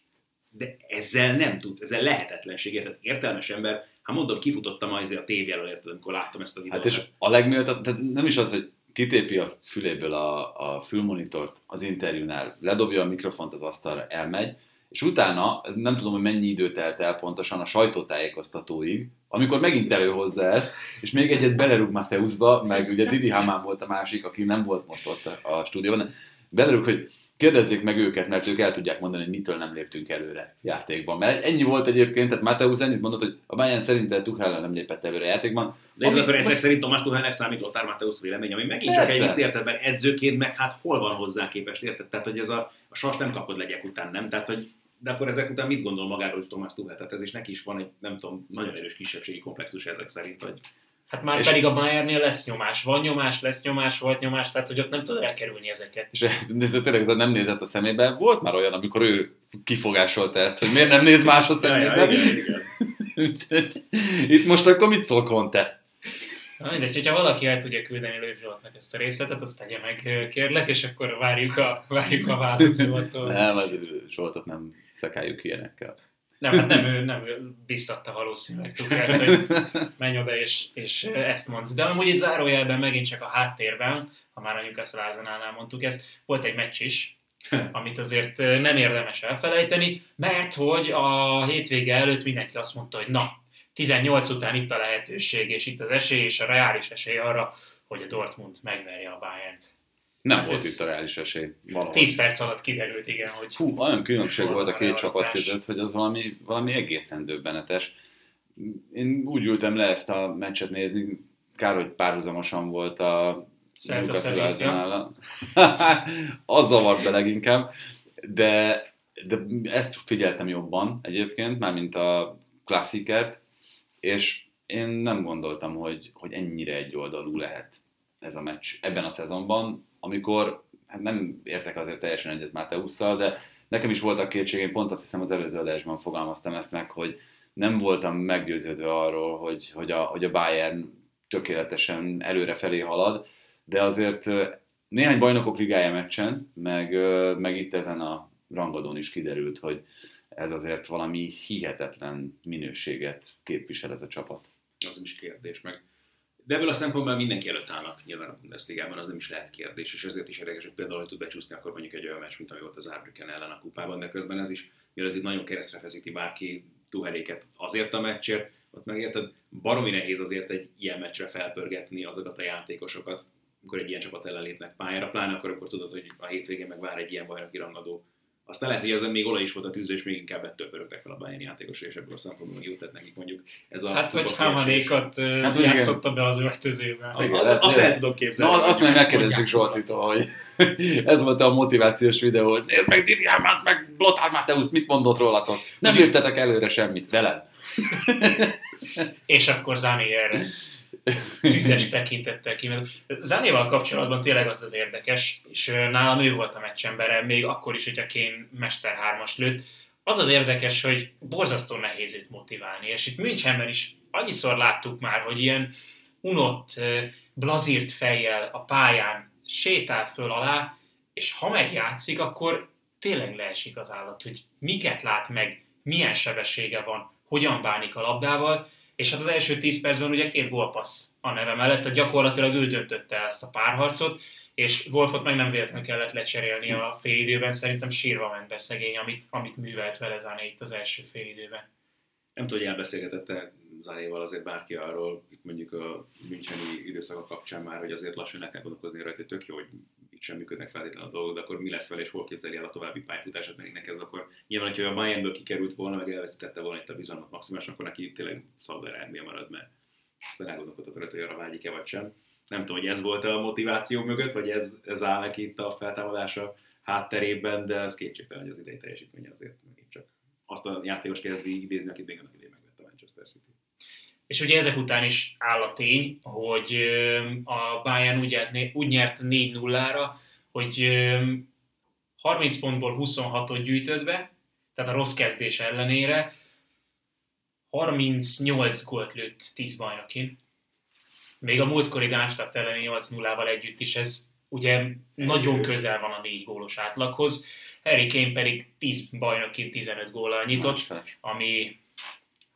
de ezzel nem tudsz, ezzel lehetetlenség, érted? Értelmes ember, hát mondom, kifutottam azért a tévjelöl, érted, amikor láttam ezt a videót.
Hát és a legméltat, tehát nem is az, hogy kitépi a füléből a, a fülmonitort az interjúnál, ledobja a mikrofont az asztalra, elmegy, és utána, nem tudom, hogy mennyi idő telt el pontosan a sajtótájékoztatóig, amikor megint előhozza ezt, és még egyet belerúg Mateuszba, meg ugye Didi Hamán volt a másik, aki nem volt most ott a, stúdióban, de belerúg, hogy kérdezzék meg őket, mert ők el tudják mondani, hogy mitől nem léptünk előre játékban. Mert ennyi volt egyébként, tehát Mateusz ennyit mondott, hogy a Bayern szerint Tuchel nem lépett előre játékban.
De
Ami
akkor ezek
most-
szerint Tomás Tuchelnek számít Lothar Matthäus vélemény, ami megint csak egy vicc, érted, mert edzőként meg hát hol van hozzá képest, érted? Tehát, hogy ez a, a sas nem kapod legyek után, nem? Tehát, hogy de akkor ezek után mit gondol magáról Tomás Tuchel? Tehát ez is neki is van egy, nem tudom, nagyon erős kisebbségi komplexus ezek szerint, hogy
Hát már
És-
pedig a Bayernnél lesz nyomás. Van nyomás, lesz nyomás, volt nyomás, tehát hogy ott nem tudod elkerülni ezeket.
És de ez tényleg ez nem nézett a szemébe. Volt már olyan, amikor ő kifogásolta ezt, hogy miért nem néz más a szemébe.
Ja, igen, igen.
Úgyhogy Itt most akkor mit szól Conte?
Na mindegy, hogyha valaki el tudja küldeni Lőv Zsoltnak ezt a részletet, azt tegye meg, kérlek, és akkor várjuk a, várjuk a választ Zsolttól.
Nem, hát Zsoltot nem szekáljuk ilyenekkel.
Nem, hát nem ő, nem ő biztatta valószínűleg Tukelt, hogy menj oda és, és ezt mond. De amúgy itt zárójelben megint csak a háttérben, ha már a Newcastle Arsenalnál mondtuk ezt, volt egy meccs is, amit azért nem érdemes elfelejteni, mert hogy a hétvége előtt mindenki azt mondta, hogy na, 18 után itt a lehetőség, és itt az esély, és a reális esély arra, hogy a Dortmund megverje a Bayern-t.
Nem
Hát
volt itt a reális esély. Valahogy.
10 perc alatt kiderült, igen, hogy
Fú, olyan különbség volt a két csapat között, hogy az valami, valami egészen döbbenetes. Én úgy ültem le ezt a meccset nézni, kár, hogy párhuzamosan volt a Newcastle. Arsenal. az zavart be leginkább, de, de ezt figyeltem jobban egyébként, mármint a klasszikert, és én nem gondoltam, hogy, hogy ennyire egyoldalú lehet ez a meccs ebben a szezonban, amikor hát nem értek azért teljesen egyet Mateusszal, de nekem is voltak kétségeim, pont azt hiszem az előző adásban fogalmaztam ezt meg, hogy nem voltam meggyőződve arról, hogy, hogy, a, hogy a Bayern tökéletesen előrefelé halad, de azért néhány bajnokok ligája meccsen, meg, meg itt ezen a rangadón is kiderült, hogy ez azért valami hihetetlen minőséget képvisel ez a csapat.
Az is kérdés meg. De ebből a szempontból mindenki előtt állnak nyilván a Bundesligában, az nem is lehet kérdés, és ezért is érdekes, hogy például hogy tud becsúszni akkor mondjuk egy olyan meccs, mint ami volt az Árbüken ellen a kupában, de közben ez is, mielőtt itt nagyon keresztre feszíti bárki Tuheléket azért a meccsért, ott megérted, baromi nehéz azért egy ilyen meccsre felpörgetni azokat a játékosokat, amikor egy ilyen csapat ellen lépnek pályára, pláne akkor, akkor tudod, hogy a hétvégén meg vár egy ilyen bajnoki rangadó. Aztán lehet, hogy ezen még olaj is volt a tűző, és még inkább ettől pörögtek fel a Bayern játékosok, és ebből a szempontból jutott tett nekik mondjuk ez a
Hát, vagy
csapat
Hamanékat
Hát,
játszotta be az öltözőbe.
Az- azt
lehet.
el tudom képzelni.
Na, azt meg
Ezt
megkérdezzük. Zsoltitól, hogy ez volt a motivációs videó, hogy nézd meg Didi Hamánt, meg Lothar Mateusz, mit mondott rólatok? Nem léptetek előre semmit, velem.
És akkor Zani erre tüzes tekintettel kiment. Zánéval kapcsolatban tényleg az az érdekes, és nálam ő volt a meccsembere, még akkor is, hogyha Kén Mester 3-as lőtt. Az az érdekes, hogy borzasztó nehéz őt motiválni, és itt Münchenben is annyiszor láttuk már, hogy ilyen unott, blazírt fejjel a pályán sétál föl alá, és ha megjátszik, akkor tényleg leesik az állat, hogy miket lát meg, milyen sebessége van, hogyan bánik a labdával, és hát az első 10 percben ugye két gólpassz a neve mellett, tehát gyakorlatilag ő döntötte ezt a párharcot, és Wolfot meg nem véletlenül kellett lecserélni a félidőben, szerintem sírva ment be szegény, amit, amit művelt vele Zane itt az első félidőben.
Nem tudom, hogy elbeszélgetette Zanéval azért bárki arról, itt mondjuk a Müncheni időszaka kapcsán már, hogy azért lassan el kell gondolkozni rajta, hogy tök jó, hogy itt sem működnek feltétlenül a dolgok, de akkor mi lesz vele, és hol képzeli el a további pályafutását, meg nekez, akkor nyilván, hogyha a Bayernből kikerült volna, meg elveszítette volna itt a bizalmat maximálisan, akkor neki tényleg Szaudarábia marad, mert aztán elgondolkodott rajta, hogy arra vágyik-e vagy sem. Nem tudom, hogy ez volt a motiváció mögött, vagy ez, ez áll neki itt a feltámadása hátterében, de ez kétségtelen, hogy az idei teljesítménye azért megint csak azt a játékos kezdi idézni, akit még annak idején megvette a Manchester City.
És ugye ezek után is áll a tény, hogy a Bayern úgy, nyert- úgy nyert 4-0-ra, hogy ö, 30 pontból 26-ot gyűjtött be, tehát a rossz kezdés ellenére, 38 gólt lőtt 10 bajnokin. Még a múltkori Darmstadt elleni 8-0-val együtt is ez ugye nagyon közel van a 4 gólos átlaghoz. Harry Kane pedig 10 bajnokin 15 góllal nyitott, ami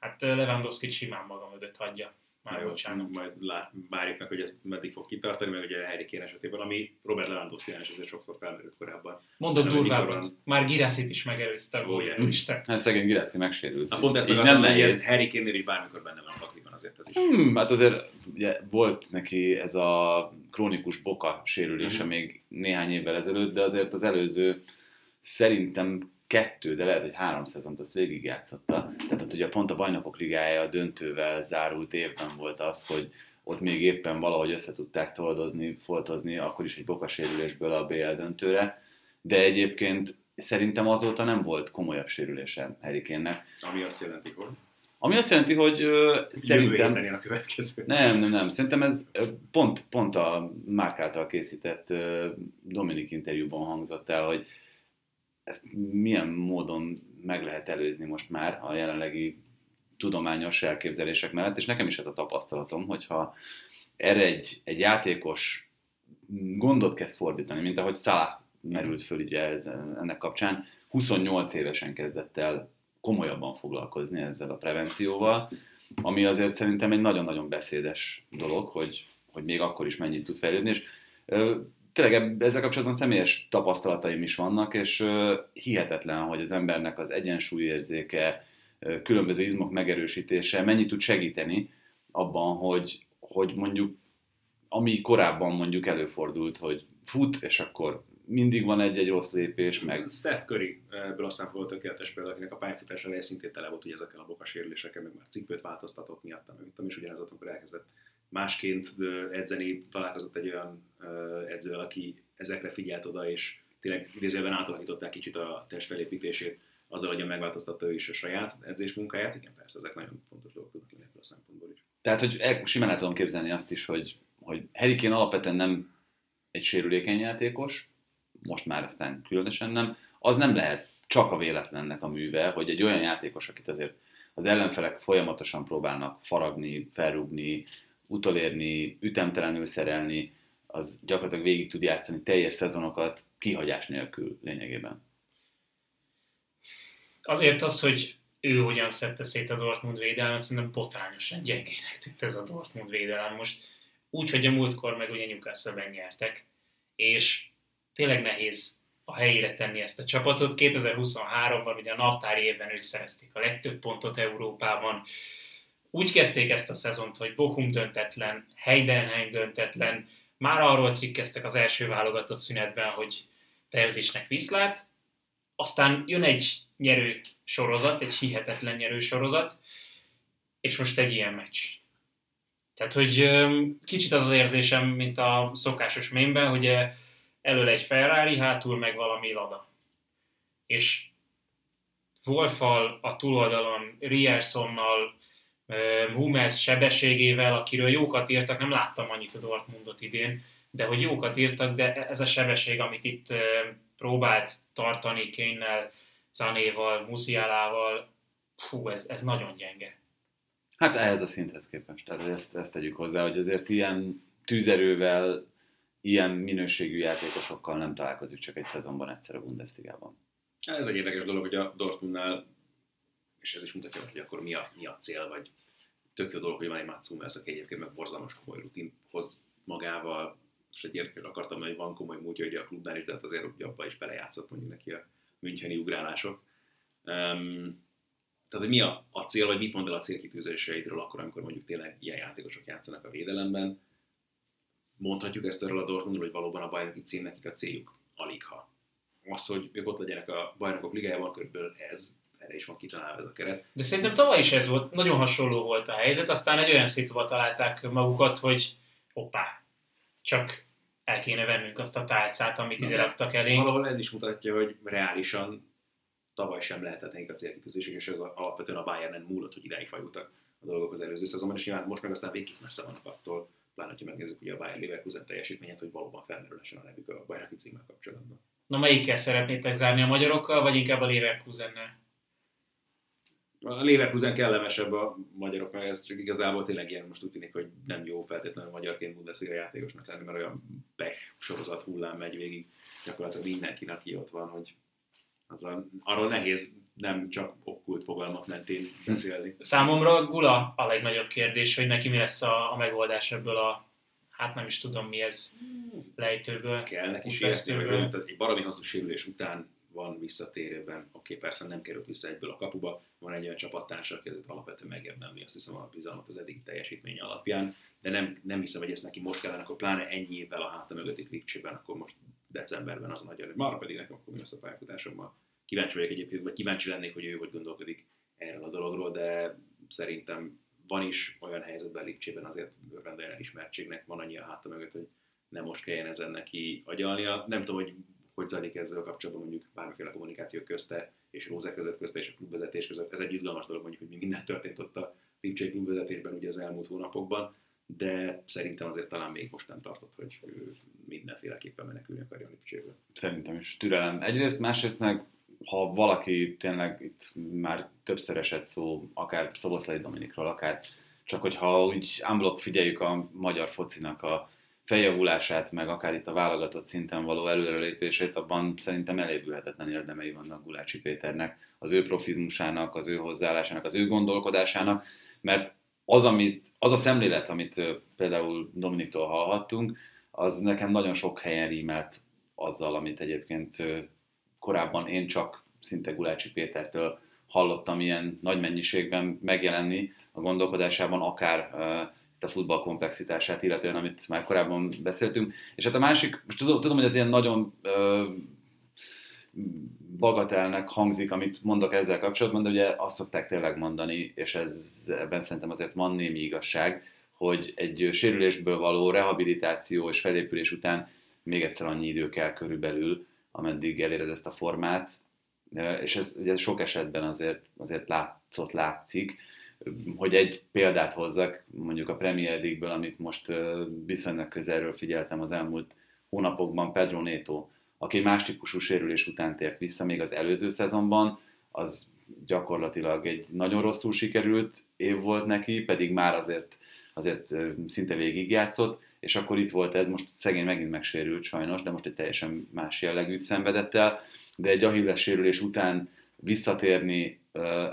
hát Lewandowski simán maga mögött hagyja. Már
Jó,
bocsánat.
Majd lá, várjuk meg, hogy ez meddig fog kitartani, meg ugye Harry Kane esetében, ami Robert Lewandowski is azért sokszor felmerült korábban.
Mondok
Nem, hogy
durvábbat,
mikor van-
már Girassit is megelőzte a gólja,
Igen.
Isten.
Hát szegény Girassi megsérült.
Na pont ezt
Így
akartam,
nem
hogy ez
nehéz.
Harry Kane-nél is bármikor benne van a pakliban azért ez is.
Hmm, hát azért ugye, volt neki ez a krónikus boka sérülése
Mhm.
még néhány évvel ezelőtt, de azért az előző szerintem kettő, de lehet, hogy három szezont azt végigjátszotta. Tehát ott ugye pont a bajnokok ligája a döntővel zárult évben volt az, hogy ott még éppen valahogy össze tudták toldozni, foltozni, akkor is egy bokasérülésből a BL döntőre, de egyébként szerintem azóta nem volt komolyabb sérülése Harry Kane-nek.
Ami azt jelenti, hogy
Ami azt jelenti, hogy ö, szerintem...
Jövő a következő.
Nem, nem, nem. Szerintem ez pont, pont a Márk által készített ö, Dominik interjúban hangzott el, hogy ezt milyen módon meg lehet előzni most már a jelenlegi tudományos elképzelések mellett, és nekem is ez a tapasztalatom, hogyha erre egy, egy játékos gondot kezd fordítani, mint ahogy Salah merült föl ugye ez, ennek kapcsán, 28 évesen kezdett el komolyabban foglalkozni ezzel a prevencióval, ami azért szerintem egy nagyon-nagyon beszédes dolog, hogy, hogy még akkor is mennyit tud fejlődni, és tényleg ezzel kapcsolatban személyes tapasztalataim is vannak, és hihetetlen, hogy az embernek az egyensúlyérzéke, különböző izmok megerősítése mennyit tud segíteni abban, hogy, hogy mondjuk ami korábban mondjuk előfordult, hogy fut, és akkor mindig van egy-egy rossz lépés, meg...
Steph Curry ebből a szempontból tökéletes példa, akinek a pályafutás eleje szintén tele volt ugye ezekkel a bokasérülésekkel, meg már cipőt változtatott miatt, meg is ugyanez volt, amikor elkezdett másként edzeni, találkozott egy olyan edzővel, aki ezekre figyelt oda, és tényleg idézőben átalakították kicsit a testfelépítését, azzal, hogy megváltoztatta ő is a saját edzés munkáját. Igen, persze, ezek nagyon fontos dolgok tudnak lenni ebből a szempontból is.
Tehát, hogy el, simán el tudom képzelni azt is, hogy, hogy Harry alapvetően nem egy sérülékeny játékos, most már aztán különösen nem, az nem lehet csak a véletlennek a műve, hogy egy olyan játékos, akit azért az ellenfelek folyamatosan próbálnak faragni, felrúgni, utolérni, ütemtelenül szerelni, az gyakorlatilag végig tud játszani teljes szezonokat kihagyás nélkül lényegében.
Azért az, hogy ő hogyan szedte szét a Dortmund védelmet, szerintem botrányosan gyengének tűnt ez a Dortmund védelem. Most úgy, hogy a múltkor meg ugye Newcastle-ben nyertek, és tényleg nehéz a helyére tenni ezt a csapatot. 2023-ban ugye a naptári évben ők szerezték a legtöbb pontot Európában. Úgy kezdték ezt a szezont, hogy Bochum döntetlen, Heidenheim döntetlen, már arról cikkeztek az első válogatott szünetben, hogy terzésnek viszlát, aztán jön egy nyerő sorozat, egy hihetetlen nyerő sorozat, és most egy ilyen meccs. Tehát, hogy kicsit az az érzésem, mint a szokásos mémben, hogy elől egy Ferrari, hátul meg valami Lada. És Wolfal a túloldalon, Riersonnal, Hummels sebességével, akiről jókat írtak, nem láttam annyit a Dortmundot idén, de hogy jókat írtak, de ez a sebesség, amit itt próbált tartani Kénnel, Zanéval, Musialával, hú, ez, ez nagyon gyenge.
Hát ehhez a szinthez képest, tehát ezt, ezt tegyük hozzá, hogy azért ilyen tűzerővel ilyen minőségű játékosokkal nem találkozik csak egy szezonban egyszer a Bundesligában.
Ez egy érdekes dolog, hogy a Dortmundnál, és ez is mutatja, hogy akkor mi a, mi a cél, vagy tök jó dolog, hogy van egy Mats Hummels, aki egyébként meg borzalmas komoly rutin hoz magával, és egy érdekes akartam, hogy van komoly múltja ugye a klubnál is, de hát azért hogy abban is belejátszott mondjuk neki a Müncheni ugrálások. Um, tehát, hogy mi a, a cél, vagy mit mond el a célkitűzéseidről akkor, amikor mondjuk tényleg ilyen játékosok játszanak a védelemben, mondhatjuk ezt erről a Dortmundról, hogy valóban a bajnoki cím nekik a céljuk? Alig ha. Az, hogy ők ott legyenek a bajnokok ligájában, körülbelül ez, erre is van kitalálva ez a keret.
De szerintem tavaly is ez volt, nagyon hasonló volt a helyzet, aztán egy olyan szituba találták magukat, hogy hoppá, csak el kéne vennünk azt a tálcát, amit ide raktak elénk.
Valahol ez is mutatja, hogy reálisan tavaly sem lehetett nekik a célkitűzésük, és ez alapvetően a Bayernen múlott, hogy idáig fajultak a dolgok az előző szezonban, és nyilván most meg aztán végig messze vannak attól, pláne, ha megnézzük ugye a Bayern Leverkusen teljesítményét, hogy valóban felmerülesen a nevük a bajnoki címmel kapcsolatban.
Na melyikkel szeretnétek zárni a magyarokkal, vagy inkább a Leverkusennel?
A Leverkusen kellemesebb a magyarok, mert ez csak igazából tényleg ilyen most úgy tűnik, hogy nem jó feltétlenül magyarként Bundesliga játékosnak lenni, mert olyan pech sorozat hullám megy végig gyakorlatilag mindenkinek, aki ott van, hogy az a, arról nehéz nem csak okkult fogalmak mentén beszélni.
Számomra Gula a legnagyobb kérdés, hogy neki mi lesz a, a megoldás ebből a, hát nem is tudom mi ez, lejtőből.
Kell neki sérteni, egy baromi hosszú sérülés után van visszatérőben, oké, persze nem került vissza egyből a kapuba, van egy olyan csapattársa, aki alapvetően megérdemli azt hiszem a bizalmat az eddig teljesítmény alapján, de nem, nem hiszem, hogy ezt neki most kellene, akkor pláne ennyi évvel a háta mögött itt Lipcsében, akkor most decemberben az a nagy Már pedig nekem akkor mi lesz a pályafutásommal. Kíváncsi vagyok egyébként, vagy kíváncsi lennék, hogy ő hogy gondolkodik erről a dologról, de szerintem van is olyan helyzetben Lipcsében azért örvendően elismertségnek, van annyi a háta mögött, hogy nem most kelljen ezen neki agyalnia. Nem tudom, hogy hogy zajlik ezzel kapcsolatban mondjuk bármiféle kommunikáció közte és Rózek között közte és a klubvezetés között. Ez egy izgalmas dolog mondjuk, hogy mi minden történt ott a Lipcsei klubvezetésben ugye az elmúlt hónapokban, de szerintem azért talán még most nem tartott, hogy mindenféleképpen menekülni a Lipcséből.
Szerintem is türelem. Egyrészt, másrészt meg ha valaki tényleg itt már többször esett szó, akár Szoboszlai Dominikról, akár csak hogyha úgy unblock figyeljük a magyar focinak a feljavulását, meg akár itt a válogatott szinten való előrelépését, abban szerintem elévülhetetlen érdemei vannak Gulácsi Péternek, az ő profizmusának, az ő hozzáállásának, az ő gondolkodásának, mert az, amit, az a szemlélet, amit például Dominiktól hallhattunk, az nekem nagyon sok helyen rímelt azzal, amit egyébként korábban én csak szinte Gulácsi Pétertől hallottam ilyen nagy mennyiségben megjelenni a gondolkodásában, akár a futball komplexitását, illetően amit már korábban beszéltünk. És hát a másik, most tudom, tudom hogy ez ilyen nagyon ö, bagatelnek hangzik, amit mondok ezzel kapcsolatban, de ugye azt szokták tényleg mondani, és ez, ebben szerintem azért van némi igazság, hogy egy sérülésből való rehabilitáció és felépülés után még egyszer annyi idő kell körülbelül, ameddig eléred ezt a formát, és ez ugye sok esetben azért, azért látszott, látszik, hogy egy példát hozzak, mondjuk a Premier League-ből, amit most viszonylag közelről figyeltem az elmúlt hónapokban, Pedro Neto, aki más típusú sérülés után tért vissza még az előző szezonban, az gyakorlatilag egy nagyon rosszul sikerült év volt neki, pedig már azért, azért szinte végigjátszott, és akkor itt volt ez, most szegény megint megsérült sajnos, de most egy teljesen más jellegűt szenvedett el, de egy Achilles sérülés után visszatérni,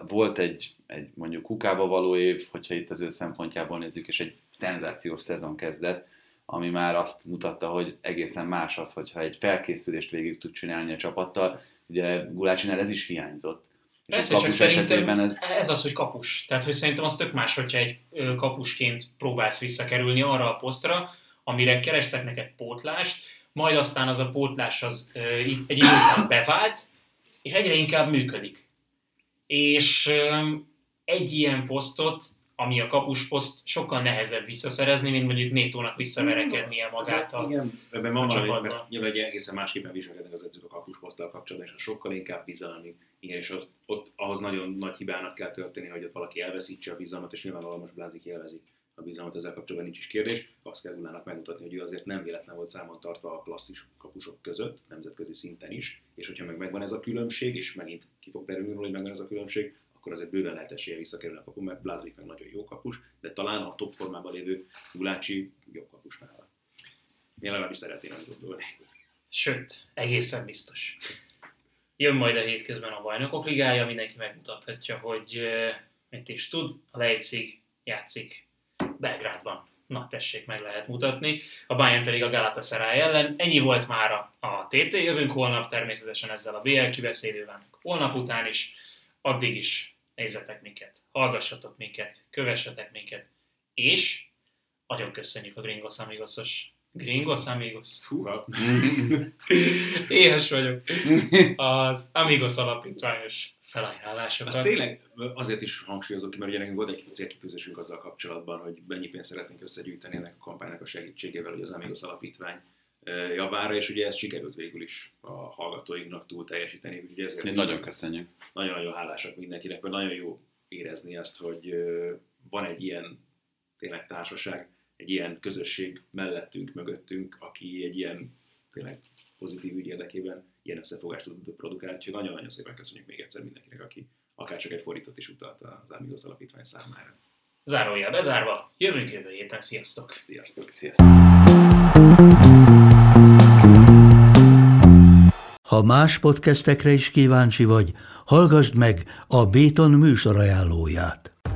volt egy, egy mondjuk kukába való év, hogyha itt az ő szempontjából nézzük, és egy szenzációs szezon kezdett, ami már azt mutatta, hogy egészen más az, hogyha egy felkészülést végig tud csinálni a csapattal. Ugye Gulácsinál ez is hiányzott.
És Persze, csak szerintem ez... ez az, hogy kapus. Tehát, hogy szerintem az tök más, hogyha egy kapusként próbálsz visszakerülni arra a posztra, amire kerestek neked pótlást, majd aztán az a pótlás az egy idő után bevált, és egyre inkább működik. És egy ilyen posztot, ami a kapus poszt, sokkal nehezebb visszaszerezni, mint mondjuk Nétónak visszaverekednie magát a
Igen, ebben van valami, mert nyilván egy egészen másképpen viselkednek az edzők a kapus poszttal kapcsolatban, és sokkal inkább bizalmi. Igen, és az, ott ahhoz nagyon nagy hibának kell történni, hogy ott valaki elveszítse a bizalmat, és nyilvánvalóan most Blázik élvezi a bizalmat ezzel kapcsolatban nincs is kérdés. Azt kell Gulának megmutatni, hogy ő azért nem véletlen volt számon tartva a klasszis kapusok között, nemzetközi szinten is, és hogyha meg megvan ez a különbség, és megint ki fog derülni róla, hogy megvan ez a különbség, akkor azért bőven lehet esélye visszakerülni a kapu, mert Blázvik meg nagyon jó kapus, de talán a top formában lévő Gulácsi jobb kapus nála. Én legalábbis szeretném gondolni.
Sőt, egészen biztos. Jön majd a hétközben a bajnokok ligája, mindenki megmutathatja, hogy mit is tud. A Leipzig játszik Belgrádban. Na, tessék, meg lehet mutatni. A Bayern pedig a Galatasaray ellen. Ennyi volt már a TT. Jövünk holnap természetesen ezzel a BL kibeszélővel. Holnap után is. Addig is nézzetek minket, hallgassatok minket, kövessetek minket, és nagyon köszönjük a Gringos Amigosos Gringos Amigos. Húha. Éhes vagyok. Az Amigos alapítványos felajánlásokat.
Azt tényleg azért is hangsúlyozok ki, mert ugye nekünk volt egy célkitűzésünk azzal kapcsolatban, hogy mennyi pénzt szeretnénk összegyűjteni ennek a kampánynak a segítségével, hogy az Amigos Alapítvány javára, és ugye ez sikerült végül is a hallgatóinknak túl teljesíteni. Úgyhogy ezért
nagyon köszönjük.
Nagyon-nagyon hálásak mindenkinek, mert nagyon jó érezni ezt, hogy van egy ilyen tényleg társaság, egy ilyen közösség mellettünk, mögöttünk, aki egy ilyen tényleg pozitív ügy érdekében ilyen összefogást tud produkálni. Úgyhogy nagyon-nagyon szépen köszönjük még egyszer mindenkinek, aki akár csak egy fordított is utalt az Amigos Alapítvány számára.
Zárójel bezárva, jövünk jövő héten, sziasztok!
Sziasztok! Sziasztok!
Ha más podcastekre is kíváncsi vagy, hallgassd meg a Béton műsor ajánlóját.